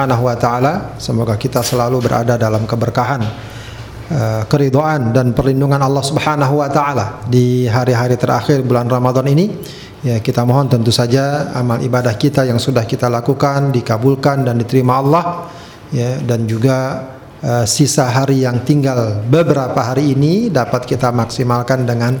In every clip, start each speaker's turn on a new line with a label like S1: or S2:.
S1: Subhanahu wa taala. Semoga kita selalu berada dalam keberkahan, uh, keridhaan dan perlindungan Allah Subhanahu wa taala di hari-hari terakhir bulan Ramadan ini. Ya, kita mohon tentu saja amal ibadah kita yang sudah kita lakukan dikabulkan dan diterima Allah ya dan juga uh, sisa hari yang tinggal beberapa hari ini dapat kita maksimalkan dengan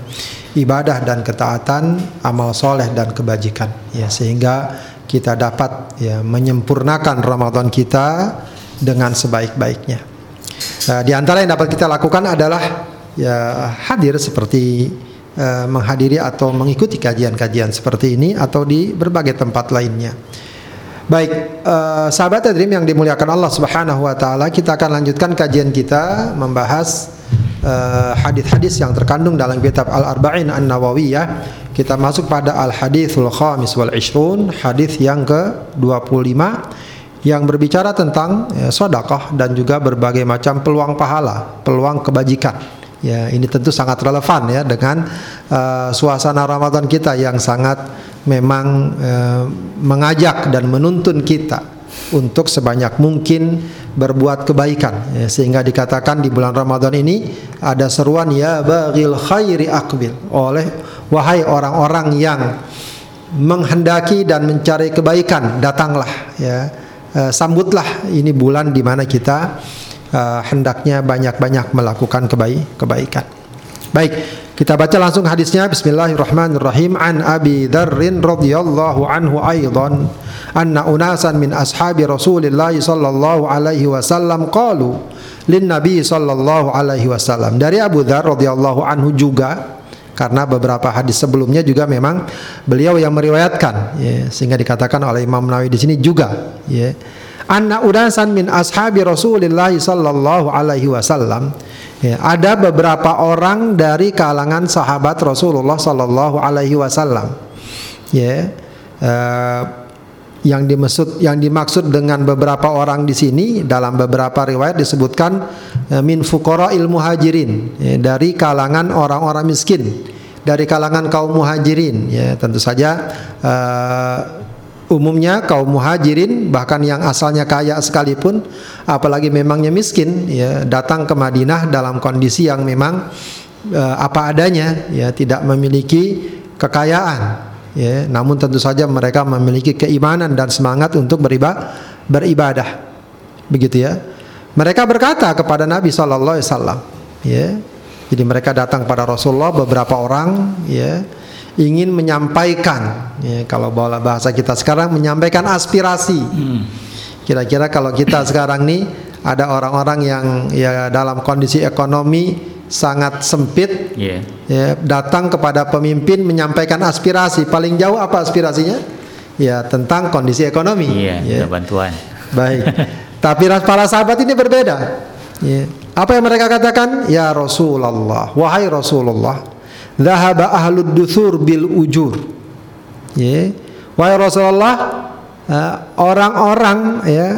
S1: ibadah dan ketaatan, amal soleh dan kebajikan ya sehingga kita dapat ya menyempurnakan Ramadan kita dengan sebaik-baiknya. Nah, di antara yang dapat kita lakukan adalah ya hadir seperti uh, menghadiri atau mengikuti kajian-kajian seperti ini atau di berbagai tempat lainnya. Baik, uh, sahabat Adrim yang dimuliakan Allah Subhanahu wa taala, kita akan lanjutkan kajian kita membahas uh, hadis-hadis yang terkandung dalam kitab Al-Arba'in An-Nawawiyah kita masuk pada al-hadithul khamis wal ishrun, hadis yang ke-25 yang berbicara tentang ya, sedekah dan juga berbagai macam peluang pahala, peluang kebajikan. Ya, ini tentu sangat relevan ya dengan uh, suasana Ramadan kita yang sangat memang uh, mengajak dan menuntun kita untuk sebanyak mungkin berbuat kebaikan. Ya, sehingga dikatakan di bulan Ramadan ini ada seruan ya baghil khairi akbil oleh wahai orang-orang yang menghendaki dan mencari kebaikan datanglah ya. Uh, sambutlah. Ini bulan di mana kita uh, hendaknya banyak-banyak melakukan kebaik kebaikan. Baik kita baca langsung hadisnya. Bismillahirrahmanirrahim. An Abi Dzarrin radhiyallahu anhu aidan anna unasan min ashabi Rasulillah sallallahu alaihi wasallam qalu lin Nabi sallallahu alaihi wasallam. Dari Abu Dzar radhiyallahu anhu juga karena beberapa hadis sebelumnya juga memang beliau yang meriwayatkan ya, sehingga dikatakan oleh Imam Nawawi di sini juga ya. Anna udasan min ashabi Rasulillah sallallahu alaihi wasallam ya, ada beberapa orang dari kalangan sahabat Rasulullah sallallahu alaihi wasallam. Ya uh, yang dimaksud yang dimaksud dengan beberapa orang di sini dalam beberapa riwayat disebutkan eh, min fuqara ilmu hajirin ya, dari kalangan orang-orang miskin dari kalangan kaum muhajirin. Ya tentu saja uh, umumnya kaum muhajirin bahkan yang asalnya kaya sekalipun apalagi memangnya miskin ya datang ke Madinah dalam kondisi yang memang uh, apa adanya ya tidak memiliki kekayaan ya. Namun tentu saja mereka memiliki keimanan dan semangat untuk beribadah. Begitu ya. Mereka berkata kepada Nabi wasallam ya. Jadi mereka datang pada Rasulullah beberapa orang ya ingin menyampaikan. Ya kalau bahasa kita sekarang menyampaikan aspirasi. Hmm. kira-kira kalau kita sekarang nih ada orang-orang yang ya dalam kondisi ekonomi sangat sempit yeah. ya, datang kepada pemimpin menyampaikan aspirasi. Paling jauh apa aspirasinya? Ya tentang kondisi ekonomi.
S2: Yeah, ya. bantuan.
S1: Baik. Tapi para sahabat ini berbeda. Ya. apa yang mereka katakan? Ya Rasulullah. Wahai Rasulullah dhahaba ahlud duthur bil ujur ya wahai Rasulullah eh, orang-orang ya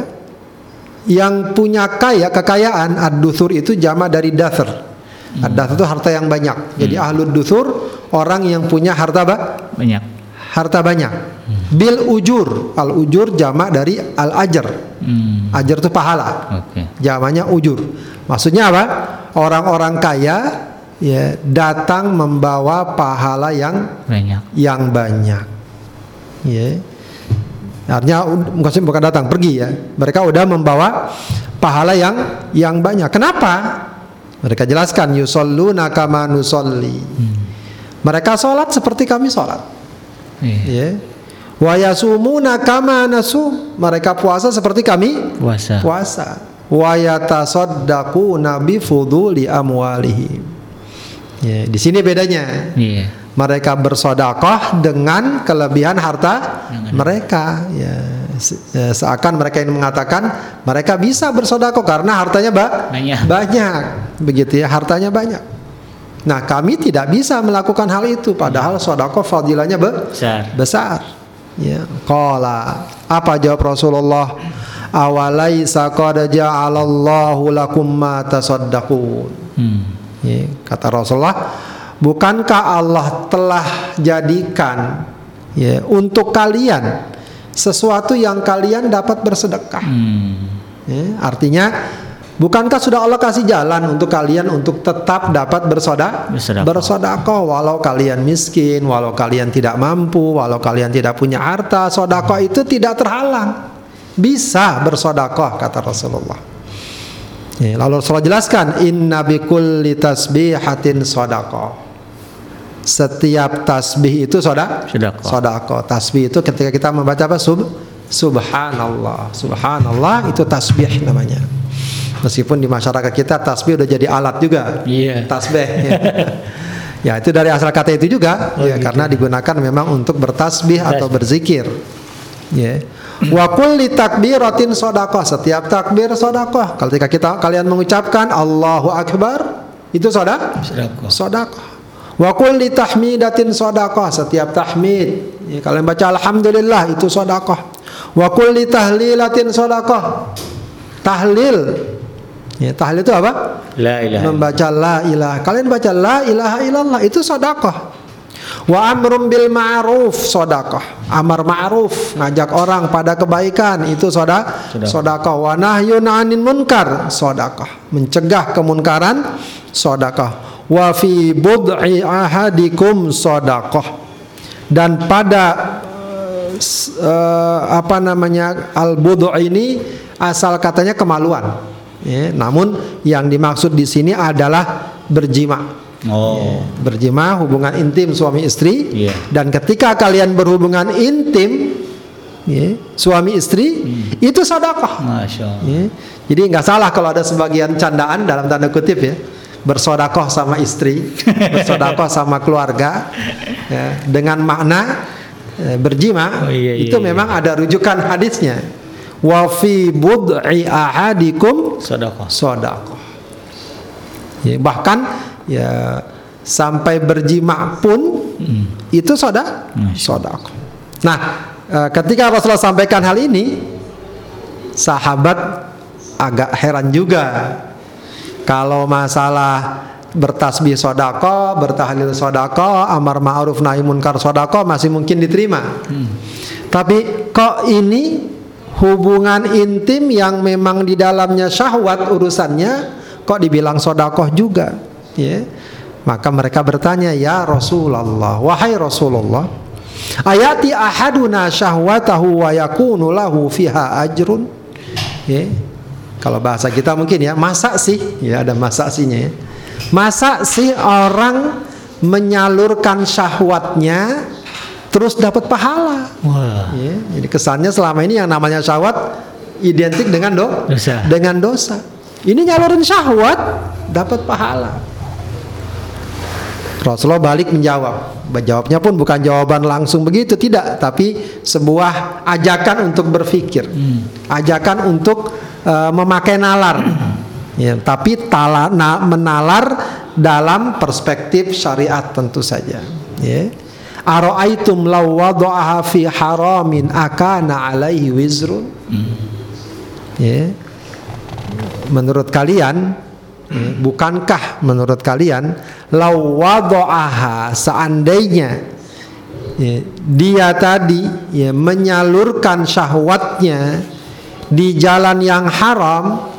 S1: yang punya kaya kekayaan ad-duthur itu jama dari dather Hmm. Ad-dath itu harta yang banyak. Jadi hmm. ahlud dusur orang yang punya harta ba?
S2: banyak.
S1: Harta banyak. Hmm. Bil ujur. Al ujur jamak dari al ajar. Hmm. Ajar itu pahala. Okay. Jamaknya ujur. Maksudnya apa? Orang-orang kaya ya datang membawa pahala yang
S2: banyak.
S1: Yang banyak. Ya. Artinya bukan bukan datang, pergi ya. Mereka udah membawa pahala yang yang banyak. Kenapa? Mereka jelaskan yusalluna kama nusolli. Hmm. Mereka sholat seperti kami sholat. Yeah. Yeah. Wa yasumuna kama nasum. Mereka puasa seperti kami
S2: puasa.
S1: Puasa. Wa yatasaddaquna bi fuduli amwalihim. Ya, di sini bedanya. Yeah mereka bersodakoh dengan kelebihan harta mereka. Ya, ya seakan mereka ini mengatakan mereka bisa bersodakoh karena hartanya ba banyak. banyak. Begitu ya hartanya banyak. Nah kami tidak bisa melakukan hal itu padahal sodakoh fadilahnya be besar. besar. Ya kola apa jawab Rasulullah? Awalaisa qad ja'alallahu lakum ma tasaddaqun. Hmm. Ya, kata Rasulullah Bukankah Allah telah jadikan ya untuk kalian sesuatu yang kalian dapat bersedekah.
S2: Hmm.
S1: Ya, artinya bukankah sudah Allah kasih jalan untuk kalian untuk tetap dapat bersoda bersodakoh walau kalian miskin, walau kalian tidak mampu, walau kalian tidak punya harta, sodakoh itu tidak terhalang. Bisa bersodakoh kata Rasulullah. Ya, lalu Rasulullah jelaskan inna bikulli tasbihatin sodakoh. Setiap tasbih itu soda
S2: Sedekah.
S1: Sodako. Tasbih itu ketika kita membaca apa? Sub, subhanallah. Subhanallah itu tasbih namanya. Meskipun di masyarakat kita tasbih udah jadi alat juga.
S2: Iya.
S1: Tasbih. ya. Ya, itu dari asal kata itu juga ya karena digunakan memang untuk bertasbih atau berzikir. Ya. Wa kulli takbiratin sodakoh. Setiap takbir sodakoh. Ketika kita kalian mengucapkan Allahu Akbar itu sodak sodakoh. Wa kulli tahmidatin sodakoh setiap tahmid. Ya, kalian baca alhamdulillah itu sodakoh. Wa kulli tahlilatin sodakoh. Tahlil. Ya, tahlil itu apa?
S2: La ilaha.
S1: Membaca la ilaha. Kalian baca la ilaha illallah itu sodakoh. Wa amrum bil ma'ruf sodakoh. Amar ma'ruf ngajak orang pada kebaikan itu soda
S2: Sodakoh.
S1: Wa nahyun 'anil munkar sodakoh. Mencegah kemunkaran sodakoh. Wa fi bud'i ahadikum sodakoh. Dan pada eh, apa namanya al budu ini asal katanya kemaluan. Ya, namun yang dimaksud di sini adalah berjima.
S2: Oh.
S1: Berjima hubungan intim suami istri
S2: Iya.
S1: dan ketika kalian berhubungan intim ya, suami istri itu sedekah.
S2: Masya Allah.
S1: Ya. Jadi nggak salah kalau ada sebagian candaan dalam tanda kutip ya bersodakoh sama istri, bersodakoh sama keluarga ya, dengan makna eh, berjima
S2: Oh, iya,
S1: itu
S2: iya, iya.
S1: memang ada rujukan hadisnya. Wa fi bud'i ahadikum
S2: Sedekah.
S1: sodakoh. Ya, bahkan ya sampai berjima pun itu soda sodakoh. Nah, eh, ketika Rasulullah sampaikan hal ini, sahabat agak heran juga kalau masalah bertasbih sodako, bertahlil sodako, amar ma'ruf nahi munkar sodako masih mungkin diterima. Tapi kok ini hubungan intim yang memang di dalamnya syahwat urusannya kok dibilang sodakoh juga? Ya. Maka mereka bertanya, ya Rasulullah, wahai Rasulullah, ayati ahaduna syahwatahu wa yakunu lahu fiha ajrun? Ya. Kalau bahasa kita mungkin ya, masa sih? Ya ada masa sihnya ya. Masa sih orang menyalurkan syahwatnya terus dapat pahala?
S2: Wah.
S1: Ya, jadi kesannya selama ini yang namanya syahwat identik dengan do,
S2: Dosa.
S1: dengan dosa. Ini nyalurin syahwat dapat pahala. Rasulullah balik menjawab. Jawabnya pun bukan jawaban langsung begitu, tidak, tapi sebuah ajakan untuk berpikir, ajakan untuk eh, memakai nalar. Ya, tapi tala, na- menalar dalam perspektif syariat tentu saja. Ya. Aro'aitum law wada'aha fi haramin akana alaihi wizrun. Ya. Menurut kalian bukankah menurut kalian law wada'aha seandainya ya, dia tadi ya, menyalurkan syahwatnya di jalan yang haram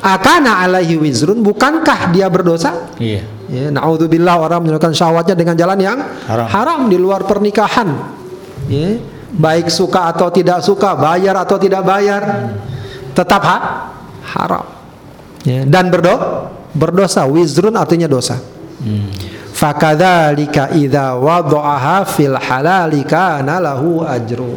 S1: akana alaihi wizrun bukankah dia berdosa
S2: Iya.
S1: Ya, naudzubillah orang menyalurkan syahwatnya dengan jalan yang
S2: Haram.
S1: di luar pernikahan. Ya, baik suka atau tidak suka, bayar atau tidak bayar, tetap ha haram. Ya, dan berdo berdosa. Wizrun artinya dosa. Fakadzalika idza wada'aha fil halali kana lahu ajru.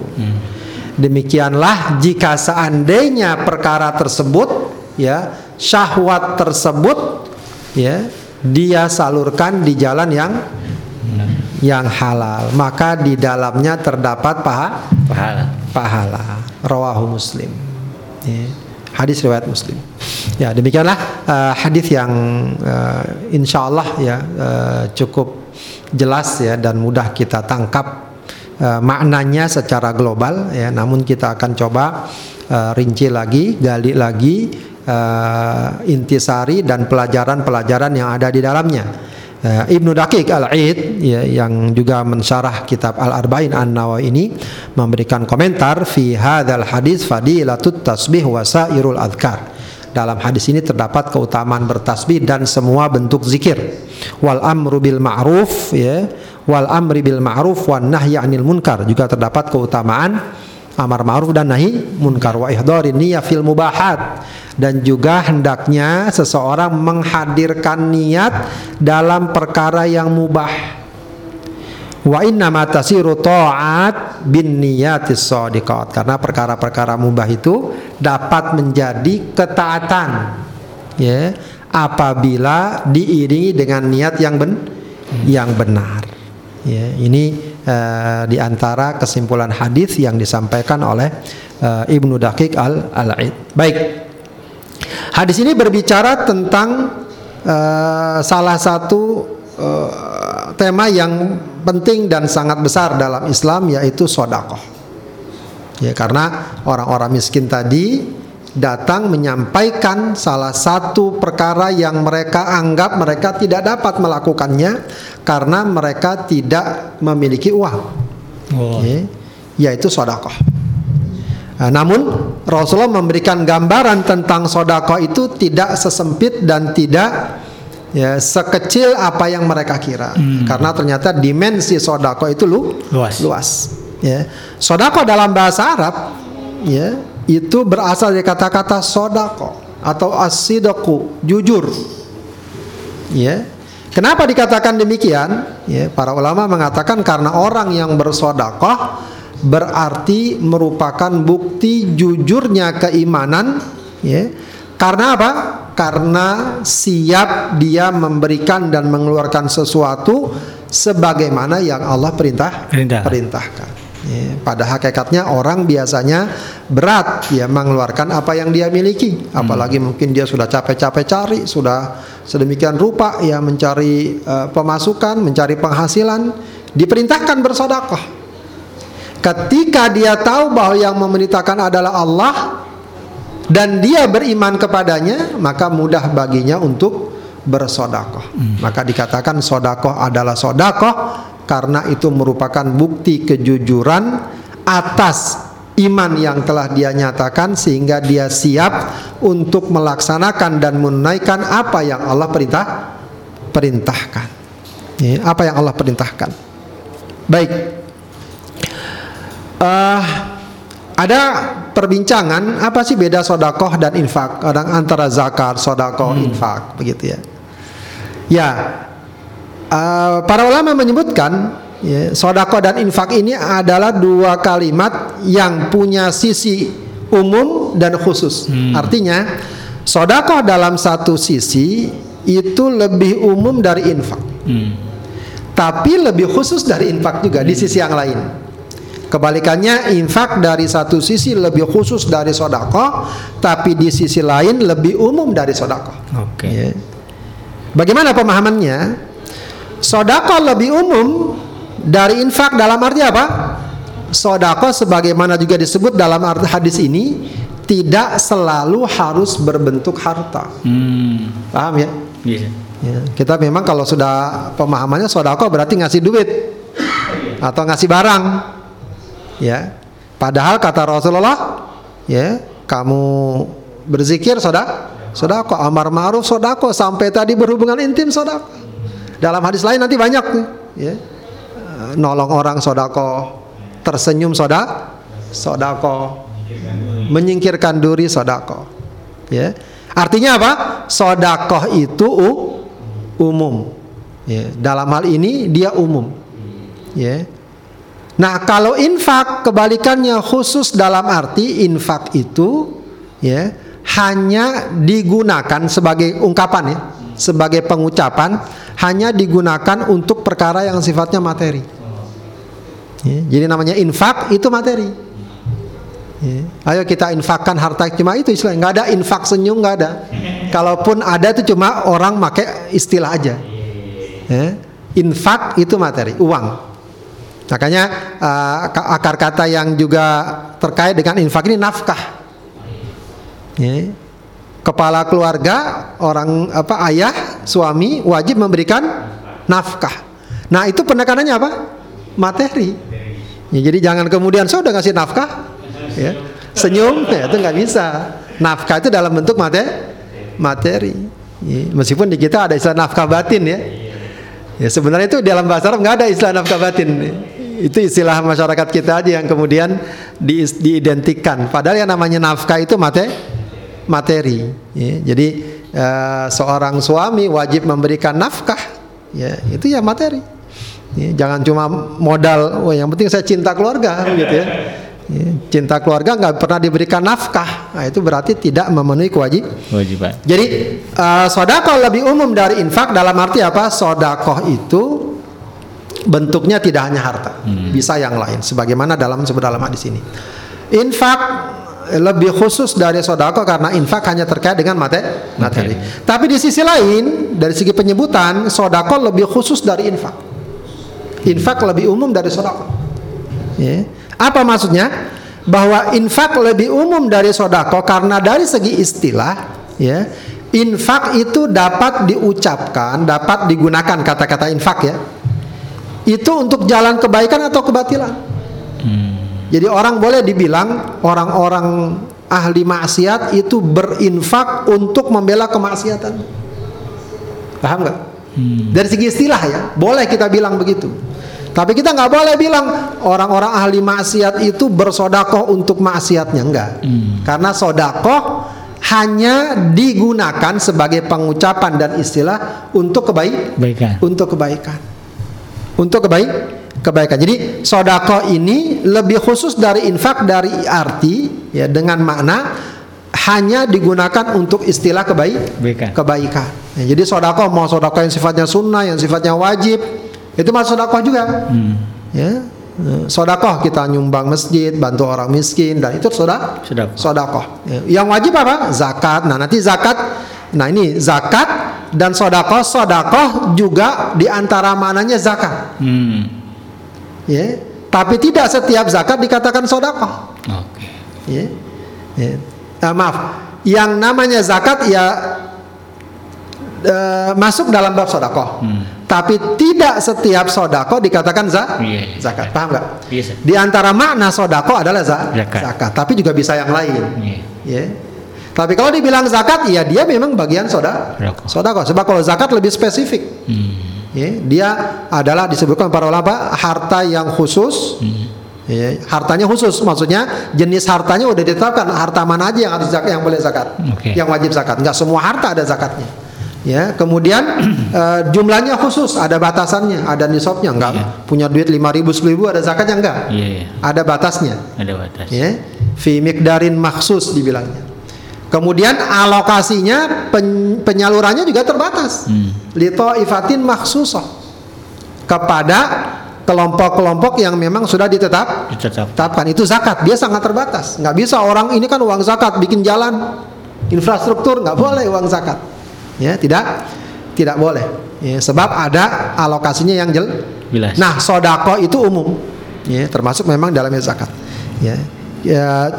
S1: Demikianlah jika seandainya perkara tersebut ya syahwat tersebut ya dia salurkan di jalan yang yang halal maka di dalamnya terdapat paha
S2: Pahala.
S1: pahala rawahu muslim Ya. Hadis riwayat muslim. Ya demikianlah uh, hadis yang uh, insya Allah ya uh, cukup jelas ya dan mudah kita tangkap uh, maknanya secara global ya. Namun kita akan coba uh, rinci lagi gali lagi uh, intisari dan pelajaran-pelajaran yang ada di dalamnya uh, Ibnu Daqiq Al-Aid ya, yang juga mensyarah kitab Al-Arba'in An-Nawawi ini memberikan komentar fi hadzal hadis fadilatut tasbih wa sairul adhkar. Dalam hadis ini terdapat keutamaan bertasbih dan semua bentuk zikir. Wal amru bil ma'ruf ya, wal amri bil ma'ruf wan nahyi 'anil munkar juga terdapat keutamaan amar ma'ruf dan nahi munkar wa ihdarin niyyah fil mubahat dan juga hendaknya seseorang menghadirkan niat dalam perkara yang mubah Wa inna ma tasiru ta'at bin niyatis shadiqat. Karena perkara-perkara mubah itu dapat menjadi ketaatan. Ya, apabila diiringi dengan niat yang ben yang benar. Ya, ini uh, di antara kesimpulan hadis yang disampaikan oleh uh, Ibnu Daqiq al-Al-Aid. Baik. Hadis ini berbicara tentang uh, salah satu uh, tema yang penting dan sangat besar dalam Islam yaitu sodakoh. Ya, karena orang-orang miskin tadi datang menyampaikan salah satu perkara yang mereka anggap mereka tidak dapat melakukannya karena mereka tidak memiliki uang, oh. ya, yaitu sodakoh. Nah, namun Rasulullah memberikan gambaran tentang sodakoh itu tidak sesempit dan tidak ya sekecil apa yang mereka kira hmm. karena ternyata dimensi sodako itu lu luas luas ya sodako dalam bahasa Arab ya itu berasal dari kata-kata sodako atau asidaku jujur. Ya. Kenapa dikatakan demikian? Ya para ulama mengatakan karena orang yang bersodakoh berarti merupakan bukti jujurnya keimanan. Ya. Karena apa? Karena siap dia memberikan dan mengeluarkan sesuatu sebagaimana yang Allah perintah Perintah. perintahkan. Ya, pada hakikatnya orang biasanya berat ya mengeluarkan apa yang dia miliki, apalagi hmm. mungkin dia sudah capek-capek cari, sudah sedemikian rupa ya mencari uh, pemasukan, mencari penghasilan, diperintahkan bersodakoh. Ketika dia tahu bahwa yang memerintahkan adalah Allah, dan dia beriman kepadanya maka mudah baginya untuk bersodakoh hmm. maka dikatakan sodakoh adalah sodakoh karena itu merupakan bukti kejujuran atas iman yang telah dia nyatakan sehingga dia siap untuk melaksanakan dan menunaikan apa yang Allah perintah perintahkan. Ya, apa yang Allah perintahkan. Baik. Uh, ada perbincangan apa sih beda sodakoh dan infak? Kadang antara zakat sodakoh hmm. infak begitu ya. Ya uh, para ulama menyebutkan ya, sodakoh dan infak ini adalah dua kalimat yang punya sisi umum dan khusus hmm. artinya sodakoh dalam satu sisi itu lebih umum dari infak hmm. tapi lebih khusus dari infak juga hmm. di sisi yang lain Kebalikannya infak dari satu sisi lebih khusus dari sodako, tapi di sisi lain lebih umum dari sodako. Oke. Okay. Ya. Bagaimana pemahamannya? Sodako lebih umum dari infak dalam arti apa? Sodako sebagaimana juga disebut dalam arti hadis ini tidak selalu harus berbentuk harta. Hmm. Paham ya? Yeah. ya? Kita memang kalau sudah pemahamannya sodako berarti ngasih duit atau ngasih barang ya padahal kata Rasulullah ya kamu berzikir saudara sodako amar ma'ruf sodako sampai tadi berhubungan intim sodako dalam hadis lain nanti banyak nih ya. Nolong orang sodako tersenyum soda sodako. Menyingkirkan duri sodako ya. Artinya apa? Sodako itu umum ya. Dalam hal ini dia umum ya. Nah, kalau infak kebalikannya khusus dalam arti infak itu ya hanya digunakan sebagai ungkapan ya, sebagai pengucapan hanya digunakan untuk perkara yang sifatnya materi. Ya, jadi namanya infak itu materi. Ya, ayo kita infakkan harta cuma itu istilah nggak ada infak senyum nggak ada. Kalaupun ada itu cuma orang pakai istilah aja. Ya, infak itu materi uang. Makanya uh, akar kata yang juga terkait dengan infak ini nafkah. Ya. Kepala keluarga, orang apa ayah, suami wajib memberikan nafkah. Nah itu penekanannya apa? Materi. Ya, jadi jangan kemudian saya udah ngasih nafkah, ya, senyum, ya, itu nggak bisa. Nafkah itu dalam bentuk materi. Materi. Ya, meskipun di kita ada istilah nafkah batin ya. Ya sebenarnya itu dalam bahasa Arab nggak ada istilah nafkah batin. Itu istilah masyarakat kita aja yang kemudian di, diidentikan. Padahal yang namanya nafkah itu materi. Materi. Ya, jadi uh, seorang suami wajib memberikan nafkah. Ya itu ya materi. Ya, jangan cuma modal, oh yang penting saya cinta keluarga, gitu ya. ya cinta keluarga nggak pernah diberikan nafkah, nah, itu berarti tidak memenuhi kewajib. Kewajiban. Jadi uh, sodakoh lebih umum dari infak dalam arti apa? Sodakoh itu bentuknya tidak hanya harta, hmm. bisa yang lain. Sebagaimana dalam sebut dalam di sini. Infak lebih khusus dari sodako karena infak hanya terkait dengan materi. materi. Okay. Tapi di sisi lain dari segi penyebutan sodako lebih khusus dari infak. Infak lebih umum dari sodako. Ya. Apa maksudnya? Bahwa infak lebih umum dari sodako karena dari segi istilah, ya, infak itu dapat diucapkan, dapat digunakan kata-kata infak ya. Itu untuk jalan kebaikan atau kebatilan. Jadi orang boleh dibilang orang-orang ahli maksiat itu berinfak untuk membela kemaksiatan. Paham nggak? Hmm. Dari segi istilah ya, boleh kita bilang begitu. Tapi kita nggak boleh bilang orang-orang ahli maksiat itu bersodakoh untuk maksiatnya enggak. Hmm. Karena sodakoh hanya digunakan sebagai pengucapan dan istilah untuk kebaikan. Untuk kebaikan. Untuk kebaik kebaikan. Jadi sodakoh ini lebih khusus dari infak dari arti ya dengan makna hanya digunakan untuk istilah kebaik kebaikan. kebaikan. Ya, jadi sodakoh mau sodakoh yang sifatnya sunnah, yang sifatnya wajib, itu masuk sodakoh juga. Hmm. Ya, sodakoh kita nyumbang masjid, bantu orang miskin dan itu soda sodakoh. Ya. Yang wajib apa? Zakat. Nah nanti zakat. Nah ini zakat dan sodakoh. Sodakoh juga di antara mananya zakat. Hmm. Ya. Tapi tidak setiap zakat dikatakan sodakoh. Oke. Okay. Ya. Ya. Nah, maaf. Yang namanya zakat ya uh, masuk dalam bab sodakoh. Hmm. Tapi tidak setiap sodako dikatakan za yeah, zakat. Paham nggak? Iya, Di antara makna sodako adalah za zakat. zakat. Tapi juga bisa yang lain. Yeah. Yeah. Tapi kalau dibilang zakat, ya dia memang bagian soda, sodako. Sebab kalau zakat lebih spesifik. Hmm. Ya, dia adalah disebutkan para ulama harta yang khusus. Hmm. Ya, hartanya khusus, maksudnya jenis hartanya udah ditetapkan harta mana aja yang harus zakat, yang boleh zakat, okay. yang wajib zakat. Enggak semua harta ada zakatnya. Ya, kemudian uh, jumlahnya khusus, ada batasannya, ada nisabnya, enggak yeah. punya duit 5000 10.000 ada zakatnya enggak? Yeah, yeah. Ada batasnya. Ada batas. Ya. Fi miqdarin maksus dibilangnya. Kemudian alokasinya pen, penyalurannya juga terbatas. Hmm. Lito ifatin maksusah kepada kelompok-kelompok yang memang sudah ditetap ditetapkan itu zakat. Dia sangat terbatas. Nggak bisa orang ini kan uang zakat bikin jalan. Infrastruktur nggak boleh uang zakat. Ya tidak tidak boleh. Ya, sebab ada alokasinya yang jel Bilas. nah sodako itu umum. Ya termasuk memang dalamnya zakat. Ya ya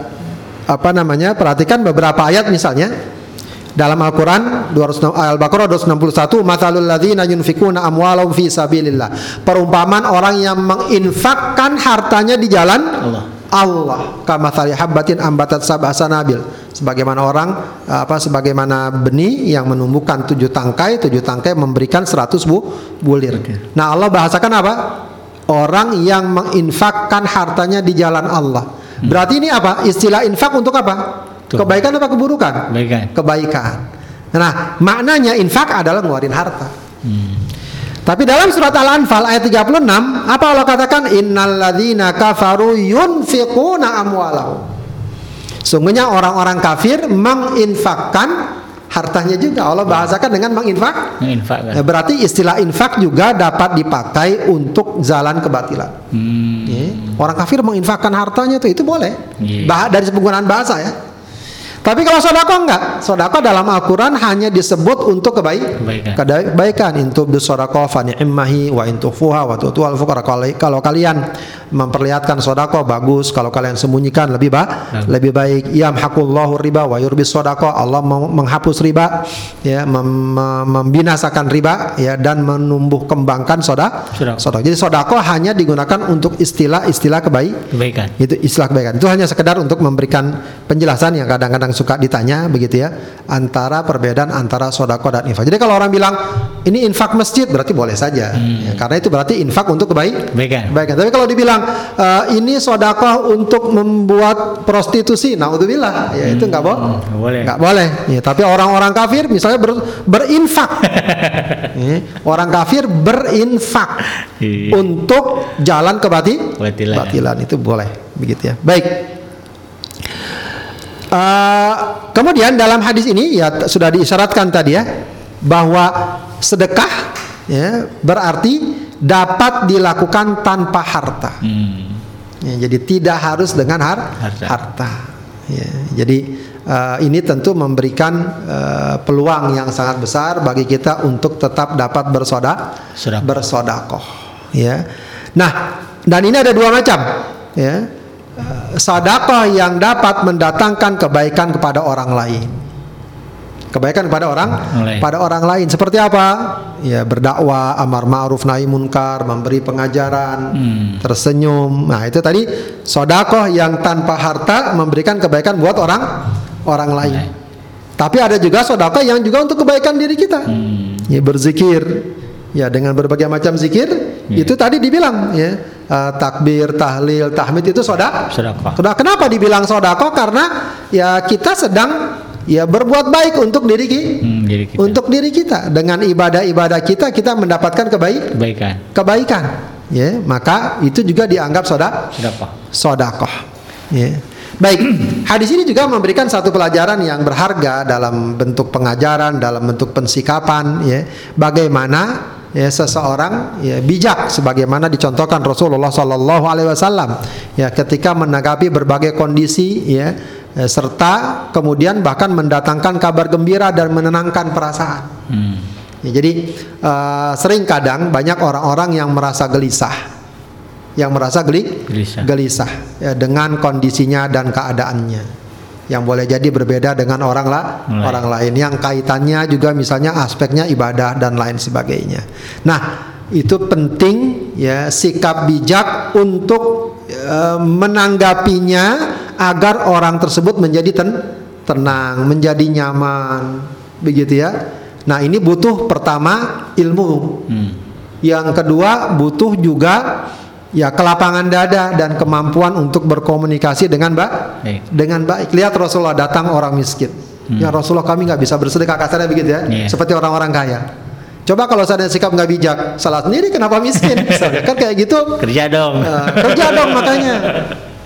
S1: apa namanya perhatikan beberapa ayat misalnya. Dalam Al-Quran Al-Baqarah 261 Mathalul ladzina yunfikuna amwalahum fi sabilillah. Perumpamaan orang yang menginfakkan hartanya di jalan Allah. Allah. Kama habbatin ambatat sabah sanabil. Sebagaimana orang apa sebagaimana benih yang menumbuhkan tujuh tangkai tujuh tangkai memberikan seratus bu bulir. Okay. nah Allah bahasakan apa? Orang yang menginfakkan hartanya di jalan Allah. Berarti ini apa istilah infak untuk apa Tuh. kebaikan apa keburukan kebaikan kebaikan nah maknanya infak adalah ngeluarin harta hmm. Tapi dalam surat Al-Anfal ayat 36 apa Allah katakan innalladzina kafaru yunfiquna amwalahum. Sungguhnya orang-orang kafir menginfakkan hartanya juga Allah bahasakan dengan menginfak. Menginfakkan. Ya, berarti istilah infak juga dapat dipakai untuk jalan kebatilan. Hmm. Ya, orang kafir menginfakkan hartanya itu itu boleh. Yeah. Bah dari penggunaan bahasa ya. Tapi kalau sodako enggak, sodako dalam Al-Quran hanya disebut untuk kebaik,
S2: Kebaikan.
S1: kebaikan. Sodako fani immahi wa intu fuha wa tutu al fuqara. Kalau, kalian memperlihatkan sodako bagus, kalau kalian sembunyikan lebih baik, lebih baik. Yamhaqullahu riba wa yurbis sodako. Allah menghapus riba, ya, mem- mem- membinasakan riba, ya, dan menumbuh kembangkan soda,
S2: Sodako.
S1: sodako. Jadi sodako hanya digunakan untuk istilah-istilah kebaik,
S2: Kebaikan.
S1: itu istilah kebaikan itu hanya sekedar untuk memberikan penjelasan yang kadang-kadang suka ditanya begitu ya antara perbedaan antara sodako dan infak. Jadi kalau orang bilang ini infak masjid berarti boleh saja. Ya, karena itu berarti infak untuk kebaik
S2: Kebaikan.
S1: kebaikan. Tapi kalau dibilang "Eh, ini sodako untuk membuat prostitusi nah udzubillah ya itu nggak bo
S2: nggak boleh.
S1: nggak boleh. Ya, tapi orang-orang kafir misalnya ber- berinfak. Ya, orang kafir berinfak
S2: Iya.
S1: untuk jalan kebati
S2: Kebatilan.
S1: batilan. Itu boleh begitu ya. Baik Eh, kemudian dalam hadis ini ya sudah diisyaratkan tadi ya bahwa sedekah ya berarti dapat dilakukan tanpa harta
S2: Hmm.
S1: Ya, jadi tidak harus dengan har-
S2: Harta.
S1: harta. Ya, jadi eh, ini tentu memberikan eh, peluang yang sangat besar bagi kita untuk tetap dapat bersoda bersodakoh. Ya. Nah, dan ini ada dua macam. Ya. Sodakoh yang dapat mendatangkan kebaikan kepada orang lain. Kebaikan kepada orang
S2: lain.
S1: pada orang lain seperti apa? Ya berdakwah, amar ma'ruf nahi munkar, memberi pengajaran,
S2: Hmm.
S1: tersenyum. Nah, itu tadi sodakoh yang tanpa harta memberikan kebaikan buat orang orang lain.
S2: Lain.
S1: Tapi ada juga sodakoh yang juga untuk kebaikan diri kita.
S2: Hmm.
S1: Ya berzikir, ya dengan berbagai macam zikir.
S2: Ya.
S1: Itu tadi dibilang ya eh, takbir, tahlil, tahmid itu sodak. Sudah kenapa dibilang sodakoh? Karena ya kita sedang ya berbuat baik untuk diri kita.
S2: Hmm, diri kita.
S1: Untuk diri kita dengan ibadah-ibadah kita kita mendapatkan kebaik
S2: Kebaikan.
S1: kebaikan ya maka itu juga dianggap soda
S2: Sedekah.
S1: sodakoh ya baik hadis ini juga memberikan satu pelajaran yang berharga dalam bentuk pengajaran dalam bentuk pensikapan ya bagaimana ya seseorang ya bijak sebagaimana dicontohkan Rasulullah Shallallahu Alaihi Wasallam ya ketika menanggapi berbagai kondisi ya eh, serta kemudian bahkan mendatangkan kabar gembira dan menenangkan perasaan
S2: Hmm.
S1: Ya, jadi eh, sering kadang banyak orang-orang yang merasa gelisah, yang merasa geli,
S2: Gelisah.
S1: gelisah ya, dengan kondisinya dan keadaannya, yang boleh jadi berbeda dengan orang lah,
S2: Lain.
S1: orang lain yang kaitannya juga misalnya aspeknya ibadah dan lain sebagainya. Nah itu penting ya sikap bijak untuk eh, menanggapinya agar orang tersebut menjadi ten- tenang, menjadi nyaman, begitu ya. Nah ini butuh pertama ilmu,
S2: Hmm.
S1: yang kedua butuh juga ya kelapangan dada dan kemampuan untuk berkomunikasi dengan baik.
S2: Baik.
S1: Dengan baik. Lihat Rasulullah datang orang miskin. Ya Rasulullah kami nggak bisa bersedekah kasarnya begitu ya,
S2: Iya.
S1: seperti orang-orang kaya. Coba kalau saya sikap nggak bijak, salah sendiri kenapa miskin? Misalnya, kan kayak gitu
S2: Kerja dong.
S1: Eh, kerja dong makanya.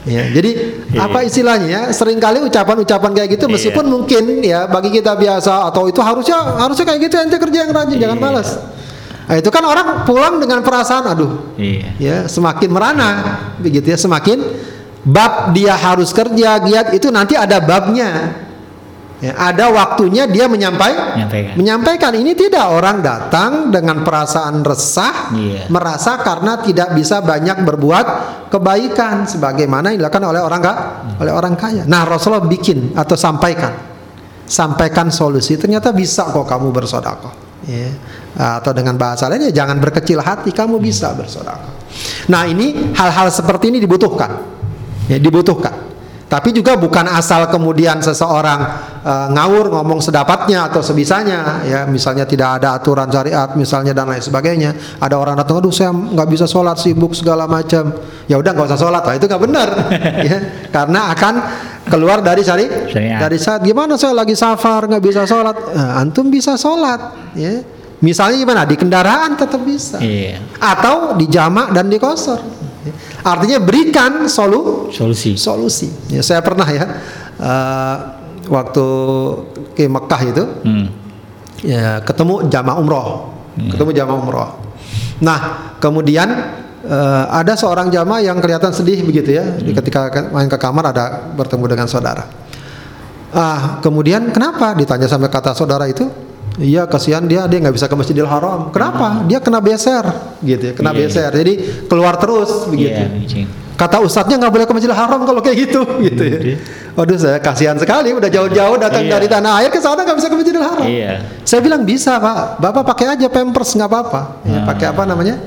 S1: Ya, jadi
S2: Iya.
S1: apa istilahnya ya? Seringkali ucapan-ucapan kayak gitu meskipun
S2: Iya.
S1: mungkin ya bagi kita biasa atau itu harusnya harusnya kayak gitu ente kerja yang rajin jangan
S2: Iya.
S1: malas. Nah, itu kan orang pulang dengan perasaan aduh
S2: Iya.
S1: ya semakin merana begitu ya semakin bab dia harus kerja giat itu nanti ada babnya. Ya, ada waktunya dia menyampai,
S2: Menyampaikan.
S1: menyampaikan ini tidak orang datang dengan perasaan resah
S2: Iya.
S1: merasa karena tidak bisa banyak berbuat kebaikan sebagaimana yang dilakukan oleh orang ka- oleh orang kaya. Nah, Rasulullah bikin atau sampaikan. Sampaikan solusi. Ternyata bisa kok kamu bersedekah. Ya. Atau dengan bahasa lain ya jangan berkecil hati, kamu bisa bersedekah. Nah, ini hal-hal seperti ini dibutuhkan. Ya, dibutuhkan. Tapi juga bukan asal kemudian seseorang eh, ngawur ngomong sedapatnya atau sebisanya ya. Misalnya tidak ada aturan syariat misalnya dan lain sebagainya. Ada orang datang aduh saya nggak bisa sholat sibuk segala macam. Ya udah nggak usah sholat lah itu nggak benar. Ya karena akan keluar dari syari
S2: Syariat.
S1: dari saat gimana saya lagi safar nggak bisa sholat? Eh, antum bisa sholat. Ya. Misalnya gimana? Di kendaraan tetap bisa.
S2: Iya.
S1: atau di jamak dan di kosor artinya berikan solu
S2: Solusi.
S1: solusi. Ya, saya pernah ya eh, waktu ke Mekah itu
S2: Hmm.
S1: ya ketemu jamaah umroh, ketemu jamaah umroh. Nah kemudian eh, ada seorang jamaah yang kelihatan sedih begitu ya, ketika ke- main ke kamar ada bertemu dengan saudara. Ah, kemudian kenapa ditanya sampai kata saudara itu? Iya kasihan dia dia nggak bisa ke Masjidil Haram. Kenapa? Dia kena beser gitu ya, kena
S2: Iya,
S1: beser. Jadi keluar terus begitu.
S2: Iya, Cing.
S1: Kata ustadznya nggak boleh ke Masjidil Haram kalau kayak gitu gitu ya.
S2: Iya.
S1: Waduh saya kasihan sekali udah jauh-jauh datang
S2: Iya.
S1: dari tanah air ke sana nggak bisa ke Masjidil Haram.
S2: Iya.
S1: Saya bilang bisa pak, bapak pakai aja pampers nggak apa-apa. Ya,
S2: Ah.
S1: pakai apa namanya?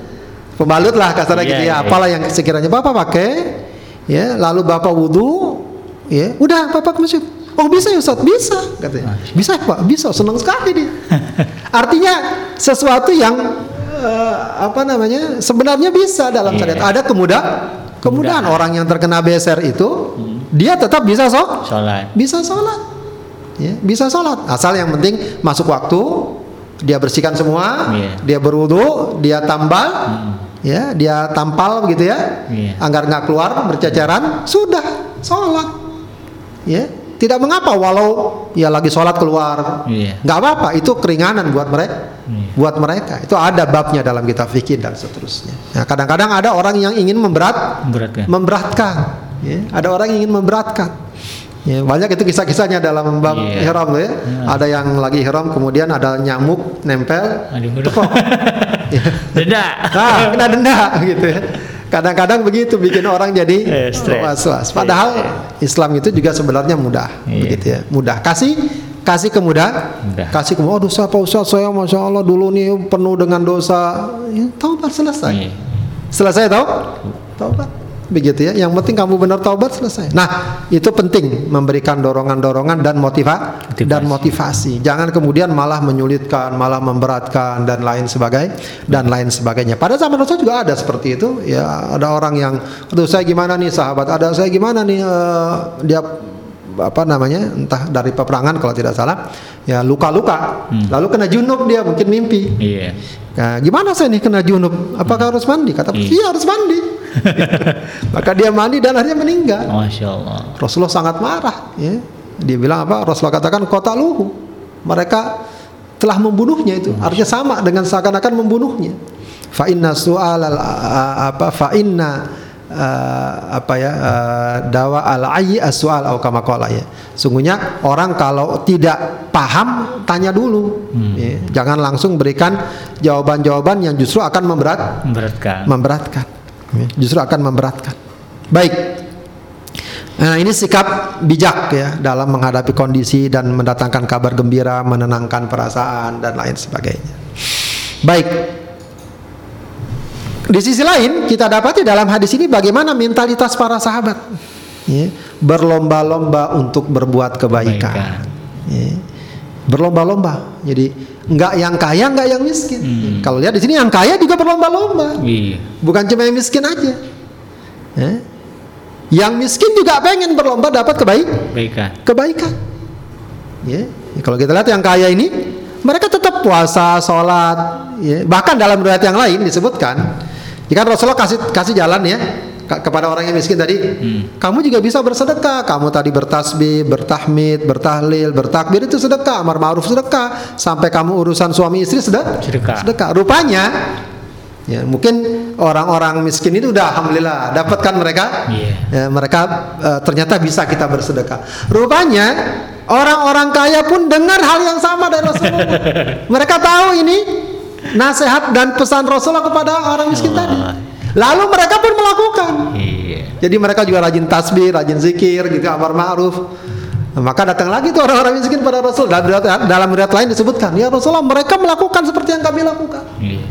S1: Pembalut lah kasarnya
S2: Iya,
S1: gitu ya.
S2: iya.
S1: Apalah yang sekiranya bapak pakai, ya lalu bapak wudhu, ya udah bapak ke masjid. Oh bisa ya Ustaz? Bisa katanya. Bisa Pak? Bisa, senang sekali dia. Artinya sesuatu yang eh, apa namanya sebenarnya bisa dalam
S2: Iya.
S1: syariat. Ada kemudah, kemudahan orang yang terkena beser itu dia tetap bisa sok
S2: Sholat.
S1: bisa sholat ya bisa sholat asal yang penting masuk waktu dia bersihkan semua
S2: Iya.
S1: dia berwudu dia tambal ya dia tampal begitu ya
S2: Iya.
S1: agar nggak keluar berceceran sudah sholat ya tidak mengapa walau ya lagi sholat keluar
S2: Iya.
S1: nggak apa-apa itu keringanan buat mereka
S2: Iya.
S1: buat mereka itu ada babnya dalam kitab fikih dan seterusnya nah, kadang-kadang ada orang yang ingin memberat
S2: Berat kan?
S1: memberatkan ya. ada orang yang ingin memberatkan ya, banyak itu kisah-kisahnya dalam bab
S2: Iya.
S1: ihram ya ada yang lagi ihram kemudian ada nyamuk nempel
S2: Aduh, udah.
S1: tekok Ya.
S2: Denda.
S1: nah kena denda gitu ya kadang-kadang begitu bikin orang jadi
S2: Eh,
S1: was-was. Padahal Islam itu juga sebenarnya mudah
S2: Iya.
S1: begitu ya. Mudah. Kasih kasih kemudahan.
S2: Mudah.
S1: kasih kemudahan. Oh dosa Pak Ustaz? Saya Masya Allah dulu nih penuh dengan dosa. Ya, taubat selesai.
S2: Iya.
S1: Selesai tau? Taubat. Begitu ya. Yang penting kamu benar taubat selesai. Nah, itu penting memberikan dorongan-dorongan dan motiva
S2: Motivasi.
S1: dan motivasi. Jangan kemudian malah menyulitkan, malah memberatkan dan lain sebagai dan lain sebagainya. Pada zaman Rasul juga ada seperti itu. Ya, ada orang yang, aduh saya gimana nih sahabat? Ada saya gimana nih? eh, dia apa namanya? Entah dari peperangan kalau tidak salah. Ya luka-luka. Lalu kena junub dia mungkin mimpi.
S2: Iya.
S1: Nah, gimana saya nih kena junub? Apakah harus mandi? Kata,
S2: Iya.
S1: iya harus mandi. Maka dia mandi dan akhirnya meninggal.
S2: Masya Allah.
S1: Rasulullah sangat marah. Ya. Dia bilang apa? Rasulullah katakan kota luhu. Mereka telah membunuhnya itu. Artinya sama dengan seakan-akan membunuhnya. Fa inna su'al al apa fa inna eh, apa ya eh, dawa al ayyi as-su'al au kama qala ya. Sungguhnya orang kalau tidak paham tanya dulu. Ya. Jangan langsung berikan jawaban-jawaban yang justru akan memberat
S2: Memberatkan.
S1: memberatkan justru akan memberatkan. Baik. Nah ini sikap bijak ya dalam menghadapi kondisi dan mendatangkan kabar gembira menenangkan perasaan dan lain sebagainya. Baik. Di sisi lain kita dapati dalam hadis ini bagaimana mentalitas para sahabat. Ya, berlomba-lomba untuk berbuat kebaikan.
S2: Kebaikan.
S1: Ya, berlomba-lomba jadi nggak yang kaya nggak yang miskin
S2: Hmm.
S1: kalau lihat di sini yang kaya juga berlomba-lomba
S2: Iya.
S1: bukan cuma yang miskin aja Ya. yang miskin juga pengen berlomba dapat kebaik
S2: Kebaikan.
S1: kebaikan ya Ya, kalau kita lihat yang kaya ini mereka tetap puasa sholat ya. bahkan dalam riwayat yang lain disebutkan ya kan Rasulullah kasih kasih jalan ya kepada orang yang miskin tadi kamu juga bisa bersedekah kamu tadi bertasbih bertahmid bertahlil bertakbir itu sedekah amar ma'ruf sedekah sampai kamu urusan suami istri sedekah
S2: Sedekah.
S1: sedekah rupanya ya mungkin orang-orang miskin itu udah alhamdulillah dapatkan mereka
S2: Iya.
S1: Ya, mereka eh, ternyata bisa kita bersedekah. Rupanya orang-orang kaya pun dengar hal yang sama dari Rasulullah. mereka tahu ini nasihat dan pesan Rasulullah kepada orang miskin tadi. Lalu mereka pun melakukan.
S2: Iya.
S1: Jadi mereka juga rajin tasbih, rajin zikir, gitu amar ma'ruf. Nah, maka datang lagi tuh orang-orang miskin pada Rasul. Dalam riwayat, dalam riwayat lain disebutkan, ya Rasulullah mereka melakukan seperti yang kami lakukan.
S2: Iya.